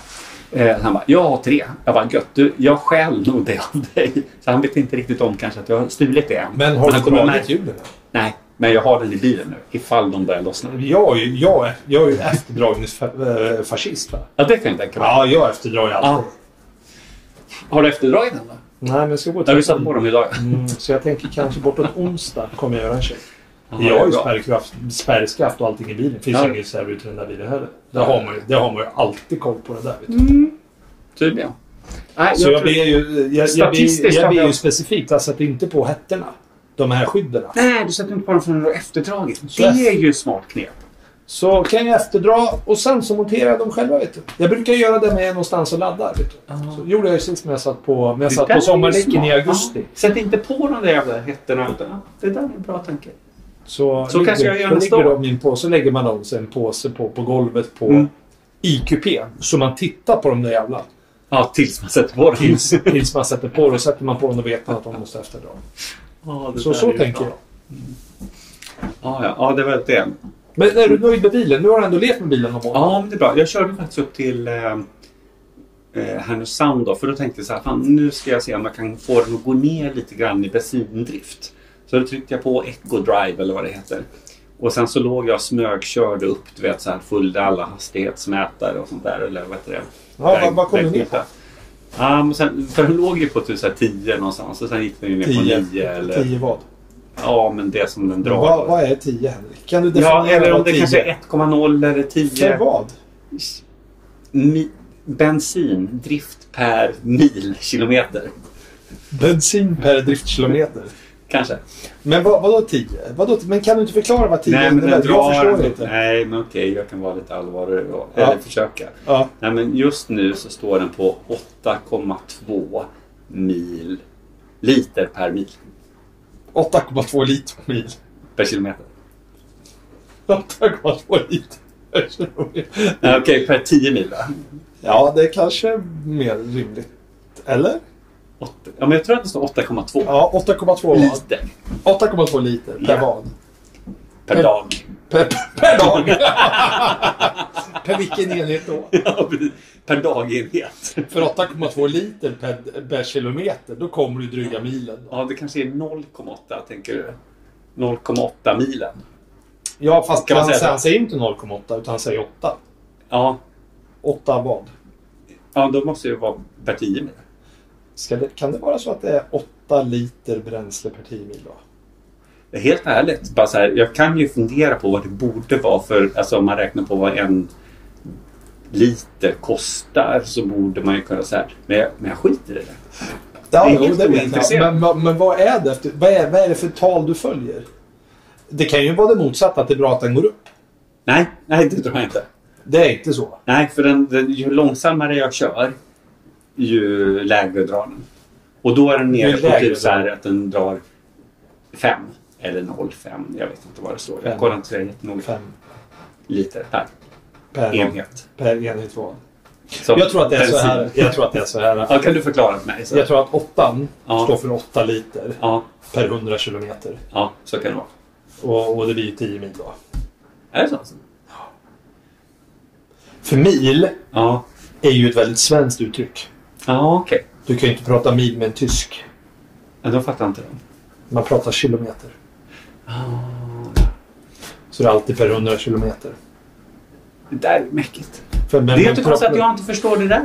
Eh, han bara, jag har tre. Jag bara, gött du, jag stjäl nog det av dig. Så han vet inte riktigt om kanske att jag har stulit det än. Men har du dragit hjulen? Nej, men jag har den i bilen nu. Ifall de börjar lossna. Jag är ju, jag är, jag är ju efterdragningsfascist. Va? Ja, det kan jag tänka mig. Ja, jag efterdrar ju alltid. Ja. Har du efterdragit den då? Nej, men jag ska gå du satt på dem idag? Mm, så jag tänker kanske bortåt onsdag kommer jag göra en check. Jaha, Jag har ju spärrkraft, spärrskaft och allting i bilen. Det finns Ja. ju ingen reservut i den där bilen heller. Det har, man ju, det har man ju alltid koll på det där. Vet du. Mm. Tydligen. Nej, Så jag tror- blir ju, jag, jag Statistiskt blir, jag blir jag- ju specifikt. Jag sätter inte på hätterna. De här skydden. Nej, du sätter inte på dem förrän du efterdragit. Det är ju smart knep. Så kan jag efterdra och sen så monterar jag dem själva. Vet du. Jag brukar göra det med någonstans och laddar. Vet du. Så gjorde jag ju sist när jag satt på, när jag satt på sommardäcken i augusti. Ja. Sätt inte på de där jävla ja, Det där är en bra tanke. Så, Så kanske jag gör då nästa ligger år. in på, så lägger man så en påse på, på golvet på Mm. i kupén. Så man tittar på de där jävla. Ja, tills man sätter på dem. Tills, tills man sätter på dem. Sätter man på dem då vet man att de måste efterdra. Ja, det Så, så tänker jag. Ja, ja, ja, det var det. Men är du nöjd med bilen? Nu har du ändå levt med bilen någon månad. Ja, men det är bra. Jag körde faktiskt upp till eh, eh, Härnösand då, för då tänkte jag så här, fan, nu ska jag se om jag kan få den att gå ner lite grann i bensindrift. Så då tryckte jag på Eco Drive eller vad det heter. Och sen så låg jag och smögkörde upp, du vet så här, följde alla hastighetsmätare och sånt där. Eller vad heter det? Ja, vad, vad kommer ni på? Ja, men sen, för den låg ju på typ så här 10 någonstans och sen gick den ju ner på 10. 9. Eller, 10 vad? Ja, men det som den drar. Vad, vad är 10 Henrik? Kan du definiera ja, eller om det 10 kanske är 1,0 eller 10. För vad? Mi- bensin, drift per mil, kilometer. Bensin per driftkilometer. Kanske. Men vad, vadå 10? Vadå, men kan du inte förklara vad 10 Nej, men den innebär? Jag förstår inte. Nej, men okej, jag kan vara lite allvarlig då. Ja. Eller försöka. Ja. Nej, men just nu så står den på 8,2 mil liter per mil. 8,2 liter per mil. Per kilometer. 8,2 liter per kilometer. Okej, per 10 mil då? Ja, det är kanske mer rimligt. Eller? Åtta- Ja, men jag tror att det står 8,2 Ja, 8,2 vad? liter 8,2 liter per Ja. vad? per Per- dag. Per, per dag? per vilken enhet då? Ja, per dagenhet. För 8,2 liter per, per kilometer, då kommer du dryga milen. Ja, det kanske är 0,8 tänker du? 0,8 milen. Ja, fast Kan man han, säga han säger inte 0,8 utan han säger 8. Ja, 8 vad? ja då måste det vara per 10 mil. Det, kan det vara så att det är 8 liter bränsle per 10 mil då? Helt ärligt, bara så här, jag kan ju fundera på vad det borde vara för, alltså om man räknar på vad en liter kostar så borde man ju kunna säga, men jag, men jag skiter i det. Ja, Det det vet jag. Men, vad- men vad är det? Vad, är, vad är det för tal du följer? Det kan ju vara det motsatta, att det är bra att den går upp. Nej, nej det tror jag inte. Det är inte så. Nej, för den, den, ju långsammare jag kör, ju lägre drar den. Och då är den nere Ju på typ så här att den drar 5 eller 0,5. Jag vet inte vad det står. Jag kollar inte så jättenoga. 5 Liter per per enhet. Per enhet? Som Jag tror att det är så bensin. här. Jag tror att det är så här. Ja, kan du förklara för mig? Så? Jag tror att åttan Ja. står för 8 liter Ja, per 100 kilometer. ja, så kan det vara. Och, och det blir 10 mil då. Är det så? För mil Ja, är ju ett väldigt svenskt uttryck. Ja okej. Du kan ju inte prata mil med en tysk. Ja, då fattar inte det. Man pratar kilometer. Så det är alltid per 100 kilometer. Det där är mäckigt. För, Det är inte konstigt att jag inte förstår det där.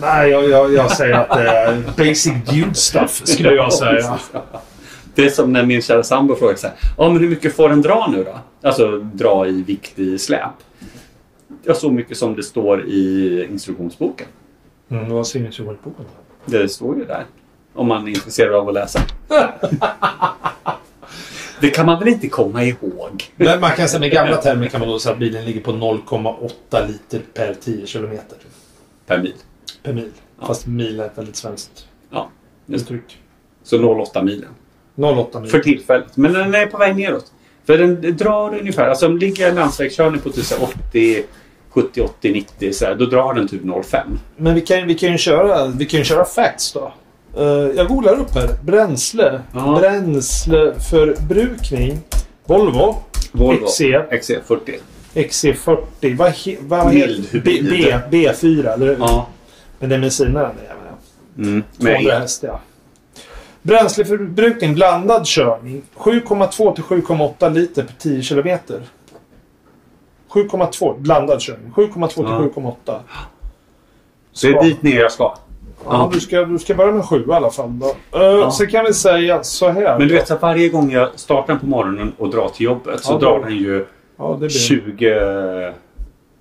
Nej, jag, jag, jag säger att det är basic dude stuff, skulle jag säga. Det är som när min kära sambo frågar så här. Ja, men hur mycket får den dra nu då? Alltså dra i vikt i släp. Ja, så mycket som det står i instruktionsboken. Mm, vad ser ni på boken? Det står ju där. Om man är intresserad av att läsa. Det kan man väl inte komma ihåg? Men man kan säga med gamla termer kan man då säga att bilen ligger på 0,8 liter per 10 kilometer. Per mil. Per mil. Fast mil är ett väldigt svenskt Ja, uttryck. Så 0,8 milen. 0,8 mil. För tillfället. Men den är på väg neråt. För den drar ungefär, alltså om ligger en landsvägskörning på typ så här 80, 70, 80, 90 så här, då drar den typ 0,5. Men vi kan, vi kan ju köra, vi kan ju köra facts då. Eh, jag googlar upp här. Bränsle. Ja. Bränsleförbrukning. Volvo. Volvo XC. XC40. XC40. Vad, he, vad heter B, hybrid. B, B4, eller hur? Ja. Men det är bensinare den jäveln. Mm. 200 Med häst, ja. Bränsleförbrukning, blandad körning. 7,2 till 7,8 liter per 10 kilometer. 7,2 blandad körning. 7,2 till Ja. 7,8. Så det är dit ner jag ska. Ja, du, ska, du ska börja med 7 i alla fall. Då. Uh, Så kan vi säga så här. Men du vet, så att varje gång jag startar den på morgonen och drar till jobbet så Ja, drar den ju ja, det blir 20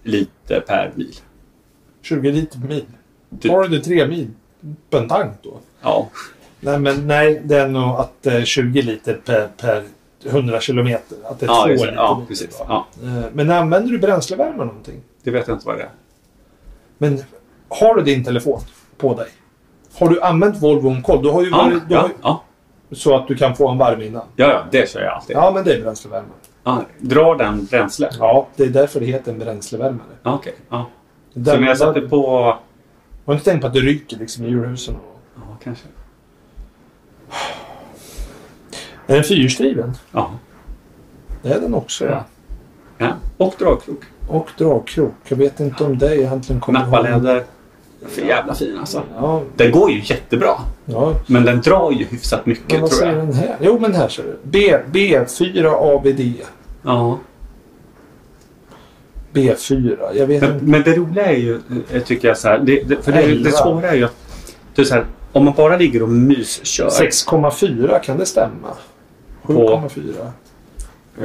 liter per mil. 20 liter per mil. Typ. Har du det 3 mil på en tank då? Ja. Nej, men nej, det är nog att det är 20 liter per, per 100 kilometer. Att det är Ja, 2 just ja precis. Ja. Eh, Men använder du bränslevärme någonting? Det vet jag inte vad det är. Men har du din telefon på dig? Har du använt Volvo OnCall? Du har ju Ja, varit, du har ja, ju, ja. så att du kan få en varm innan. ja, ja, det kör jag alltid. Ja, men det är bränslevärme. Ja, drar den bränsle? Ja, det är därför det heter en bränslevärmare. Ja, Okej. Ja. Där, Så när jag satte på... Har du inte tänkt på att det ryker liksom i djurhusen? Ja, kanske. Är den fyrhjulsdriven? Ja. Det är den också, ja. ja. Och dragkrok. Och dragkrok. Jag vet inte om det egentligen kommer. Nappaläder. För jävla fin alltså. Ja, Den går ju jättebra. ja. Men den drar ju hyfsat mycket Men vad tror säger jag. den här? Jo, men här ser du. B, B4 ABD. Ja. B4. Jag vet Men, inte. men det roliga är ju, eh, tycker jag så här. Det, det, för det, det svåra är ju att är så här, om man bara ligger och myskör. 6,4 kan det stämma? 7,4.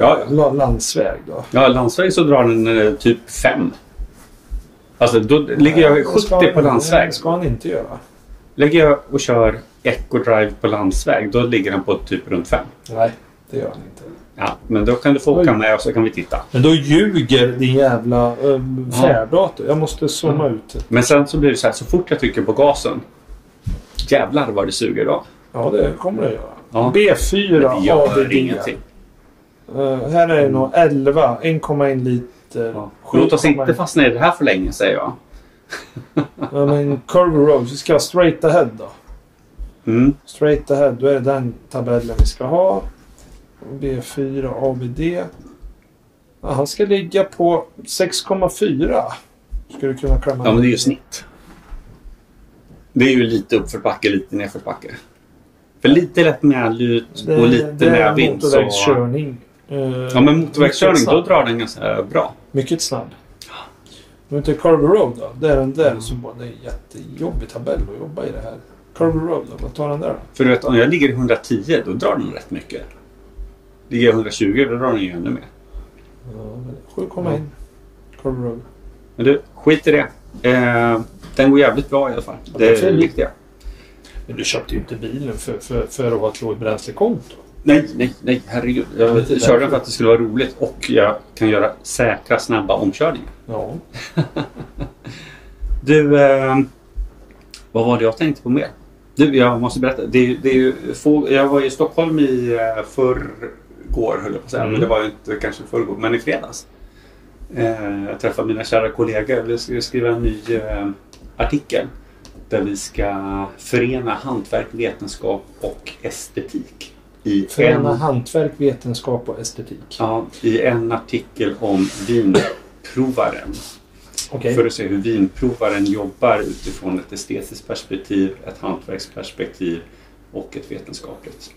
Ja, La- Landsväg då? Ja, landsväg så drar den eh, typ 5. Alltså då ligger jag Det 70 ska- på landsväg. Det ska han inte göra. Lägger jag och kör Eco Drive på landsväg då ligger den på typ runt 5. Nej, det gör han inte. Ja, men då kan du få åka med och så kan vi titta. Men då ljuger din jävla um, färddator. Jag måste zooma ut det. Men sen så blir det så här, så fort jag trycker på gasen. Jävlar vad det suger då. Ja, det kommer det göra. Ja. B4 Men det gör ABD. ingenting. Uh, här är det nog 11, 1,1 liter. Ja. Låt oss 7,1. inte fastna i det här för länge säger jag. Ja, men Curve Road, vi ska ha straight ahead då. Mm. Straight ahead, då är det den tabellen vi ska ha. B4 ABD. Ja, han ska ligga på 6,4. Ska du kunna klämma Ja, men det är ju snitt. Det är ju lite uppförsbacke, lite nedförsbacke. För lite lätt medlut Det- och lite det är medvind. Så... motorvägskörning. Eh, Ja, men motorvägskörning, mycket då drar den ganska bra. Mycket snabb. Men till Curve Road då? Det är den där som bara, det är jättejobbig tabell att jobba i det här. Curve Road då? Vad tar den där då? För du vet, om jag ligger i 110, då drar den rätt mycket. Ligger jag i 120, då drar den ju ännu mer. Ja, men 7,1. Curve Road. Men du, skit i det. Eh, den går jävligt bra i alla fall. Ja, Det är det är det viktiga. Men du köpte ju inte bilen för, för, för att ha ett lågt bränslekonto. Nej, nej, nej, herregud. Jag Inte körde den för att det skulle vara roligt och jag kan göra säkra, snabba omkörningar. Ja. Du, eh, vad var det jag tänkte på mer? Du, jag måste berätta. Det, det är ju få, jag var i Stockholm i eh, förrgår, höll jag på att säga. Mm. Men det var ju inte kanske förrgår, men i fredags. Eh, jag träffade mina kära kollegor. Vi ska skriva en ny eh, artikel. Där vi ska förena hantverk, vetenskap och estetik. I Förena en, hantverk, vetenskap och estetik. ja, I en artikel om vinprovaren. Okej. För att se hur vinprovaren jobbar utifrån ett estetiskt perspektiv, ett hantverksperspektiv och ett vetenskapligt.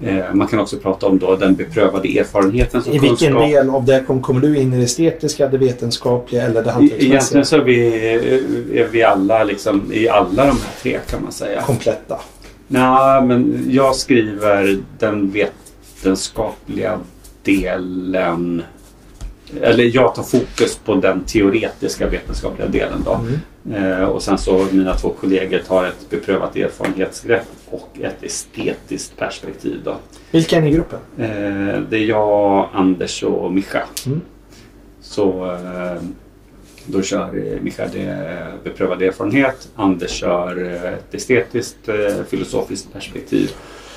Eh, man kan också prata om då den beprövade erfarenheten som I vilken kunskap. del av det kom, kommer du in i det estetiska, det vetenskapliga eller det hantverksmässiga? Egentligen så är vi, är vi alla liksom, i alla de här tre kan man säga. Kompletta. Nej, men jag skriver den vetenskapliga delen. Eller jag tar fokus på den teoretiska vetenskapliga delen då. Mm. Eh, och sen så mina två kollegor tar ett beprövat erfarenhetsgrepp och ett estetiskt perspektiv då. Vilka är ni i gruppen? Eh, det är jag, Anders och Mischa. Mm. Så eh, då kör eh, Mischa det beprövad erfarenhet. Anders kör eh, ett estetiskt eh, filosofiskt perspektiv.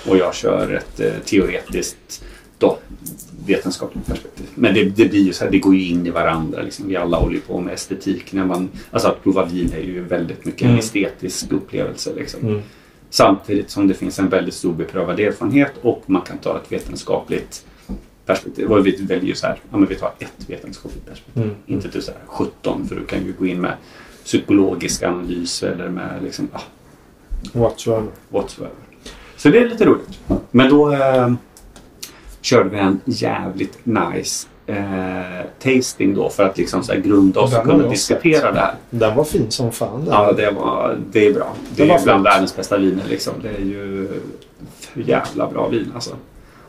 Och jag kör ett teoretiskt då, vetenskapligt perspektiv. Men det, det blir ju så här, det går ju in i varandra. Liksom. Vi alla håller ju på med estetik. När man, alltså att prova vin är ju väldigt mycket en Mm. estetisk upplevelse. Liksom. Mm. Samtidigt som det finns en väldigt stor beprövad erfarenhet och man kan ta ett vetenskapligt perspektiv. Och vi väljer ju så här, ja men vi tar ett vetenskapligt perspektiv. Mm. Inte till så här 17 för du kan ju gå in med psykologisk analys eller med liksom, ah, Whatsoever. whatsoever. Så det är lite roligt. Men då eh, körde vi en jävligt nice eh, tasting då för att liksom så här grunda oss Den och kunna diskutera det här. Den var fin som fan den. Ja, det, var, det är bra. Det, Det är ju bland världens bästa viner liksom. Det är ju för jävla bra vin alltså.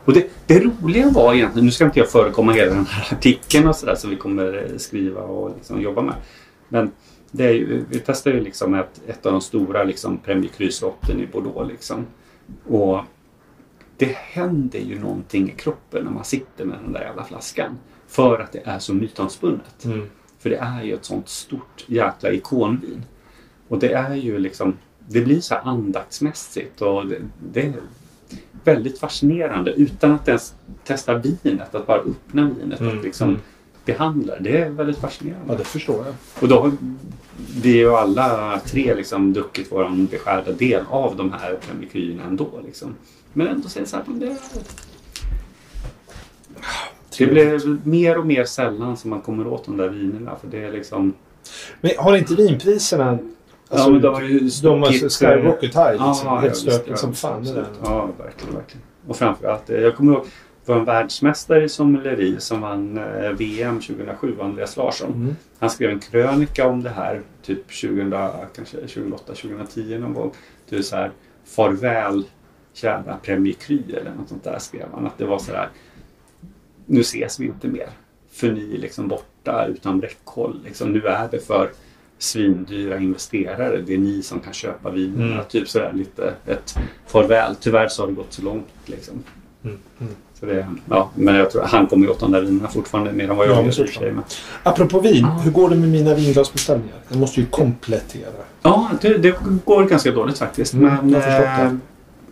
Och det, det roliga var egentligen, nu ska inte jag förekomma hela den här artikeln och sådär som vi kommer skriva och liksom jobba med. Men det är ju, vi testade ju liksom ett, ett av de stora liksom Premier Cruise-lotten i Bordeaux liksom. Och det händer ju någonting i kroppen när man sitter med den där jävla flaskan. För att det är så mytomspunnet. Mm. För det är ju ett sånt stort jäkla ikonvin. Och det är ju liksom, det blir så här andaktsmässigt och det, det är väldigt fascinerande utan att ens testa vinet, att bara öppna vinet Mm, och liksom mm. behandla det. Är väldigt fascinerande. Ja, det förstår jag. Och då har vi ju alla tre liksom druckit vår beskärda del av de här premikyerna ändå. Liksom. Men ändå säger så här, men det, det blir mer och mer sällan som man kommer åt de där vinerna. För det är liksom... Men har inte vinpriserna... Alltså, men de har ju stuckit, skyrocket high liksom. Ja, helt ja, stökigt ja, som fan. Ja, verkligen, verkligen. Och framförallt, eh, jag kommer ihåg var en världsmästare i sommeleri som vann eh, VM 2007, Andreas Larsson. Mm. Han skrev en krönika om det här typ 2000, kanske 2008, 2010 någon gång. Är så här, farväl kära Premier Cry eller något sånt där skrev han. Att det var så här, nu ses vi inte mer. För ni är liksom borta utan räckhåll. Liksom, nu är det för svindyra investerare. Det är ni som kan köpa vinerna. Mm. Typ sådär lite ett farväl. Tyvärr så har det gått så långt. Liksom. Mm. Mm. Så det, ja, men jag tror han kommer ju åt de där vinerna fortfarande mer än vad jag Ja, gör i och för sig. Men- Apropå vin, hur går det med mina vinglasbeställningar? Jag måste ju komplettera. Ja, det, det går ganska dåligt faktiskt. Mm, men jag eh,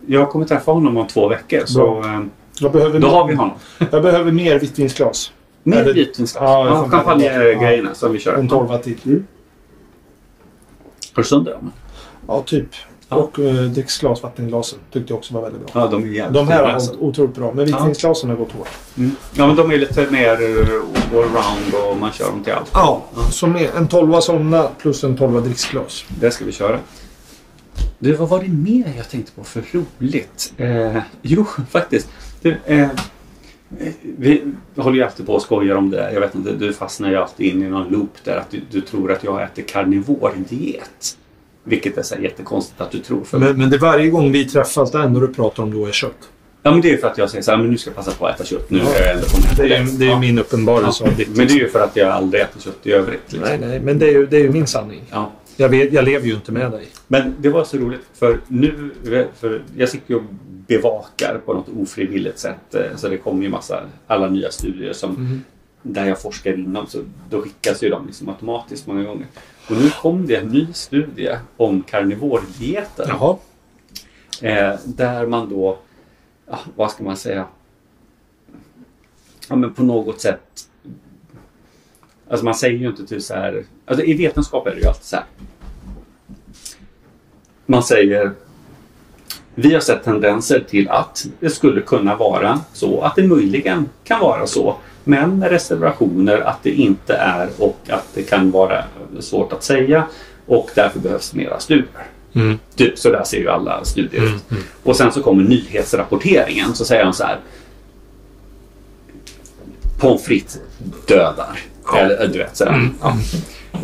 jag kommer träffa honom om två veckor. Så eh, Jag behöver, då har vi honom. jag behöver mer vitvinsglas. Det- vitvinsglas. Ja, Ja, champagnegrejerna som vi kör. En tolva till. Har du sönder dem? Ja, typ. Ja. Och uh, dricksglas, vattenglasen, tyckte jag också var väldigt bra. Ja, de är De här har alltså. otroligt bra. Men vitvinsglasen har gått hårt. Mm. Ja, men de är lite mer eh, allround och man kör dem till allt. Ja, så med en tolva sådana plus en tolva dricksglas. Det ska vi köra. Du, vad var det mer jag tänkte på för roligt? Eh, jo, faktiskt. Du, eh, vi håller ju alltid på och skojar om det där. Jag vet inte, du fastnar ju alltid in i någon loop där. Att du, du tror att jag äter karnivor-diet. Vilket är så jättekonstigt att du tror. För Men, men det är varje gång vi träffas, det enda du pratar om då är kött. Ja, men det är för att jag säger så här, men nu ska jag passa på att äta kött. Nu Ja. är jag ändå på Det är, det är Ja. min uppenbarelse Ja. Men det är ju för att jag aldrig äter kött i övrigt. Liksom. Nej, nej, men det är ju, det är ju min sanning. Ja. Jag, vet, jag lever ju inte med dig. Men det var så roligt för nu, för jag sitter ju och bevakar på något ofrivilligt sätt. eh, Så det kommer ju massa, alla nya studier som Mm. där jag forskar inom så då skickas ju de liksom automatiskt många gånger. Och nu kom det en ny studie om karnivordieten. Jaha. Eh, där man då, ja, vad ska man säga, ja, men på något sätt, alltså man säger ju inte typ så här, alltså i vetenskap är det ju alltid så här. Man säger, vi har sett tendenser till att det skulle kunna vara så, att det möjligen kan vara så, men med reservationer att det inte är och att det kan vara svårt att säga och därför behövs mera studier. Mm. Typ så där ser ju alla studier Mm, ut. Och sen så kommer nyhetsrapporteringen så säger de så här. Pommes frites dödar. Eller du vet sådär. Ja.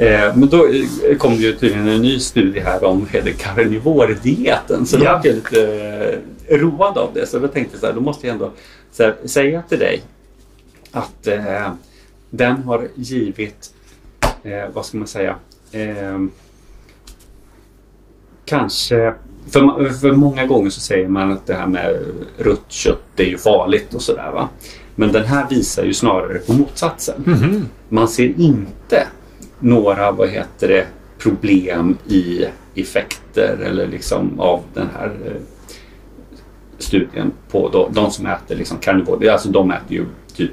Eh, men då eh, kom det ju tydligen en ny studie här om karnivordieten. Så då Ja. var jag lite eh, road av det. Så då tänkte jag så här, då måste jag ändå här, säga till dig att eh, den har givit, eh, vad ska man säga, eh, kanske för, för många gånger så säger man att det här med rött kött det är ju farligt och sådär va. Men den här visar ju snarare på motsatsen. Mhm. Man ser inte några, vad heter det, problem i effekter eller liksom av den här eh, studien på de, de som äter liksom karnivor. Alltså de äter ju typ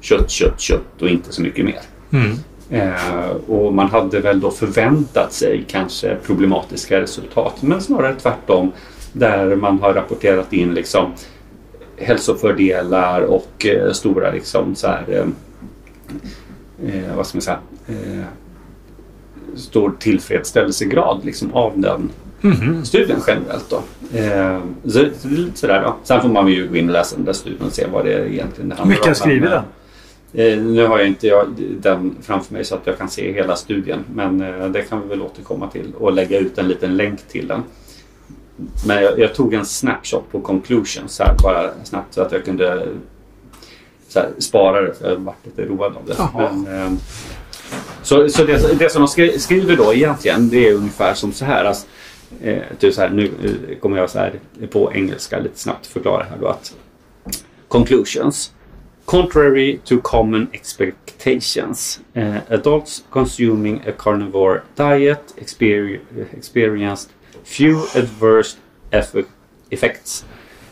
kött, kött, kött och inte så mycket mer. Mm. Eh, och man hade väl då förväntat sig kanske problematiska resultat. Men snarare tvärtom. Där man har rapporterat in liksom hälsofördelar och eh, stora liksom så här, eh, vad ska man säga, stor tillfredsställelsegrad liksom av den Mhm. studien generellt. Då. Så, så lite sådär då. Sen får man ju gå in och läsa den där studien och se vad det egentligen det handlar om. Vilka skrivit den? Eh, nu har jag inte jag, den framför mig så att jag kan se hela studien. Men eh, det kan vi väl återkomma till och lägga ut en liten länk till den. Men jag, jag tog en snapshot på conclusions här bara snabbt så att jag kunde här, spara det för jag varit lite road av det. Men, eh, så så det, det som de skri- skriver då egentligen det är ungefär som så här. Alltså, eh, typ så här nu kommer jag så här på engelska lite snabbt förklara här då att Conclusions Contrary to common expectations, uh, adults consuming a carnivore diet exper- experienced few adverse eff- effects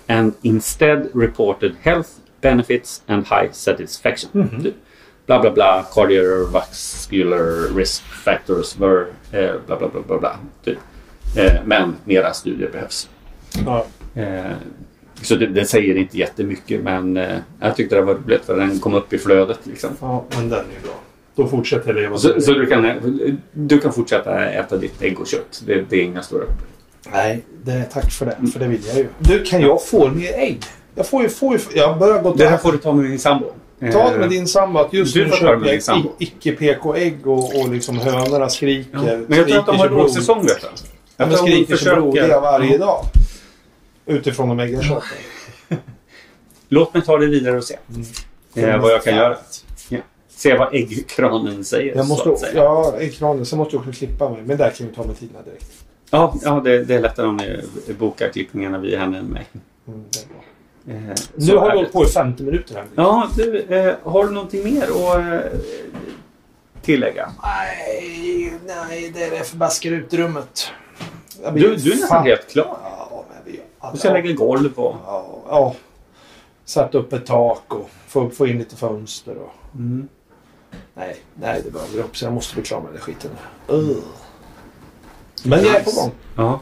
and instead reported health benefits and high satisfaction. Mhm. Bla bla bla, cardiovascular risk factors were eh, bla bla bla bla bla. Typ. Eh, men mera studier behövs. Ja. Eh, så det, det säger inte jättemycket men eh, jag tyckte det var roligt för den kom upp i flödet. Liksom. ja, men den är bra. Då fortsätter jag leva Så, så du, kan, du kan fortsätta äta ditt ägg och kött. Det, det är inga stora Nej, det, tack för det. För det vill jag ju. Du, kan jag få mer ägg? Jag får ju, får ju, jag börjar gå Det här får du ta med din sambo. Ta det med din sambo att just Du nu köper jag icke-PK-ägg och, och liksom hönorna skriker. Ja. Men jag tror att de har skriker lågsäsong vet du. Ja, Jag tror hon skriker som försöker- blodiga varje dag. Utifrån de ägg jag köper. Låt mig ta det vidare och se eh, vad jag kan göra. Ja. Se vad äggkranen säger. Jag så måste, att säga. ja, äggkranen. Sen måste jag också klippa mig. Men där kan vi ta med tiderna direkt. Ja, ja det, det är lättare om ni bokar klippningarna via henne än mig. Mm. Eh, Nu så har vi hållit på i 50 minuter här. Ja, du, eh, har du någonting mer att eh, tillägga? Nej, nej, det är det förbaskade blir Du, du är nästan helt klar. Du ska lägga golv och... Ja, ja. Satt upp ett tak och få, få in lite fönster och... Mm. Nej, nej det behöver upp så jag måste bli klar med den skiten. Uh. Men jag är på gång. Ja.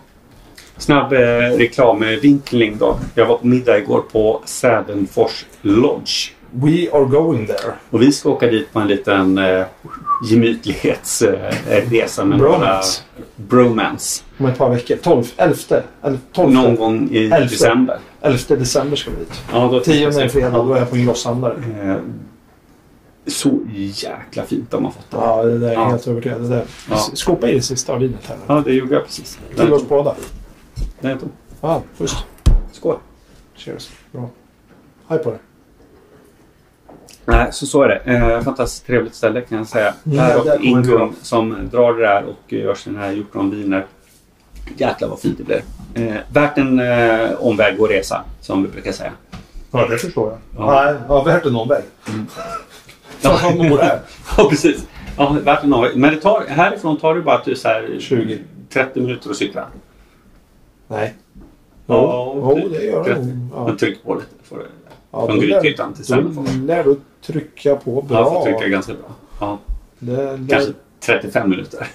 Snabb eh, reklamvinkling då. Jag var på middag igår på Sävenfors Lodge. We are going there. Och vi ska åka dit på en liten eh, gemytlighetsresa med Bromance. några bromance. Om ett par veckor. 12, 11, eller 12, Någon gång i Elfte. december. 11 december ska vi dit. Ja, då 10 är fredag, då är jag på en grosshandlare. Eh, så jäkla fint de har fått det. Ja, det där är Ja. helt övertygad. Det där. Ja. Skopa i det sista av vinet här. Ja, det gjorde jag precis. Till oss båda. Den är tom. Ja, schysst. Skål. Cheers. Bra. Hej på dig. Nej, så så är det. Eh, fantastiskt trevligt ställe kan jag säga. Mm, här bra. Ingun som drar det där och gör sina här hjortronviner. Jäklar vad fint det blir. Eh, värt en eh, omväg och resa som vi brukar säga. Ja, det förstår jag. Ja. Nej, ja, värt en omväg. Ja. Mor är. Ja, precis. Ja, värt en omväg. Men det tar, härifrån tar det bara typ så här 20. 30 minuter att cykla. Nej. Ja, typ jo, det gör det 30. nog. Ja. Men tryck på lite. Får det. Ja, Från Grythyttan till Sävenfors. Trycka på bra. Ja, får trycka ganska bra. Ja, Det, det, kanske 35 minuter.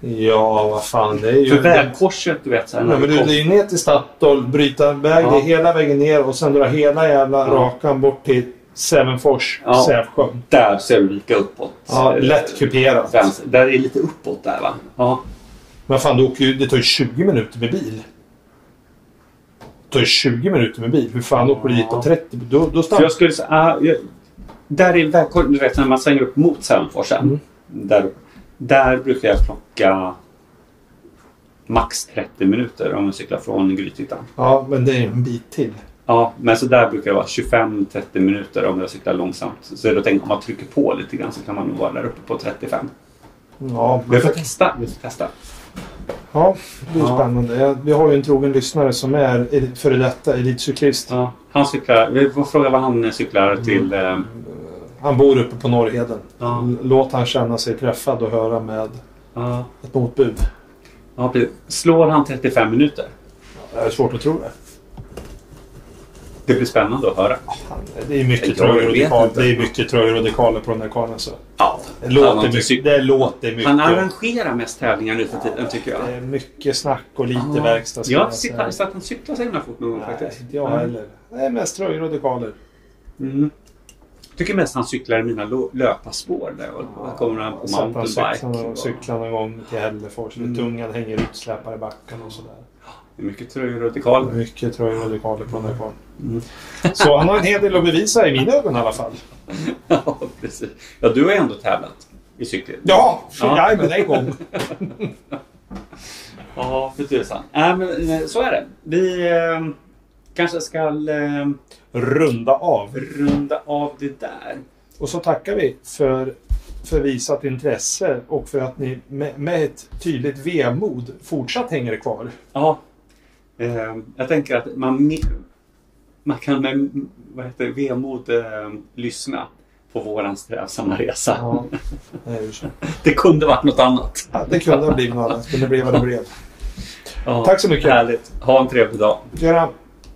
Ja, vad fan. Det är ju... För vägkorset, du vet. Så här, när men du det är ju ner till Statoil, bryta väg Ja. hela vägen ner och sen dra hela jävla Ja. rakan bort till Sävenfors, Ja. Sävsjön. Där ser du vika uppåt. Ja, lätt kuperat. Där är lite uppåt där va? Ja. Men fan, du åker ju, det tar ju 20 minuter med bil. Tar ju 20 minuter med bil. Hur fan åker du dit på 30? Då, då stannar jag skulle säga, ah, jag, där är vägkorset, du vet när man svänger upp mot Sävenforsen. Mm. Där, där brukar jag klocka max 30 minuter om jag cyklar från Grythyttan. Ja, men det är en bit till. Ja, men så där brukar det vara 25-30 minuter om jag cyklar långsamt. Så då tänker om man trycker på lite grann så kan man nog vara där uppe på 35. Ja, Vi får testa. Vi får testa. Ja det blir Ja. spännande. Vi har ju en trogen lyssnare som är före detta elitcyklist. Ja, han cyklar, vi får fråga vad han cyklar till. Eh, Han bor uppe på Norrheden. Ja. Låt han känna sig träffad och höra med ja, ett motbud. ja. Slår han 35 minuter? Det är svårt att tro det. Det blir spännande att höra. Han, det är mycket Jag tröjor och dekaler. inte. Det är mycket tröjor och dekaler på den där karln. Så. Ja, Det han, låter mycket. Det låter mycket. han arrangerar mest tävlingar nu för tiden tycker jag. Det är mycket snack och lite Ja. verkstad. Jag har jag inte sett han- han cykla så himla fort någon gång Nej, faktiskt. inte jag heller. Det är mest tröjor och dekaler. Mm. Tycker mest han cyklar i mina löparspår där. Och där kommer han på han mountainbike. och- cyklade någon gång till Hällefors. Mm. Tungan hänger ut, släpar i backen och sådär. Det är mycket dekaler. Mycket dekaler på den karln. Mm. Så han har en hel del att bevisa i mina ögon i alla fall. Ja, precis. Ja, du har ändå tävlat i cykling. Ja, Ja. men en gång. Ja, för tusan. Nej, men eh, så är det. Vi eh, kanske ska eh, Runda av. runda av det där. Och så tackar vi för, för visat intresse och för att ni med, med ett tydligt vemod fortsatt hänger kvar. Ja. Eh, jag tänker att man, man kan med vad heter vemod eh, lyssna på våran strävsamma resa. Ja. Det kunde varit något annat. Ja, det kunde ha blivit något annat, men det blev vad det blev. Ja, Tack så mycket. Härligt. Ha en trevlig dag. Göran.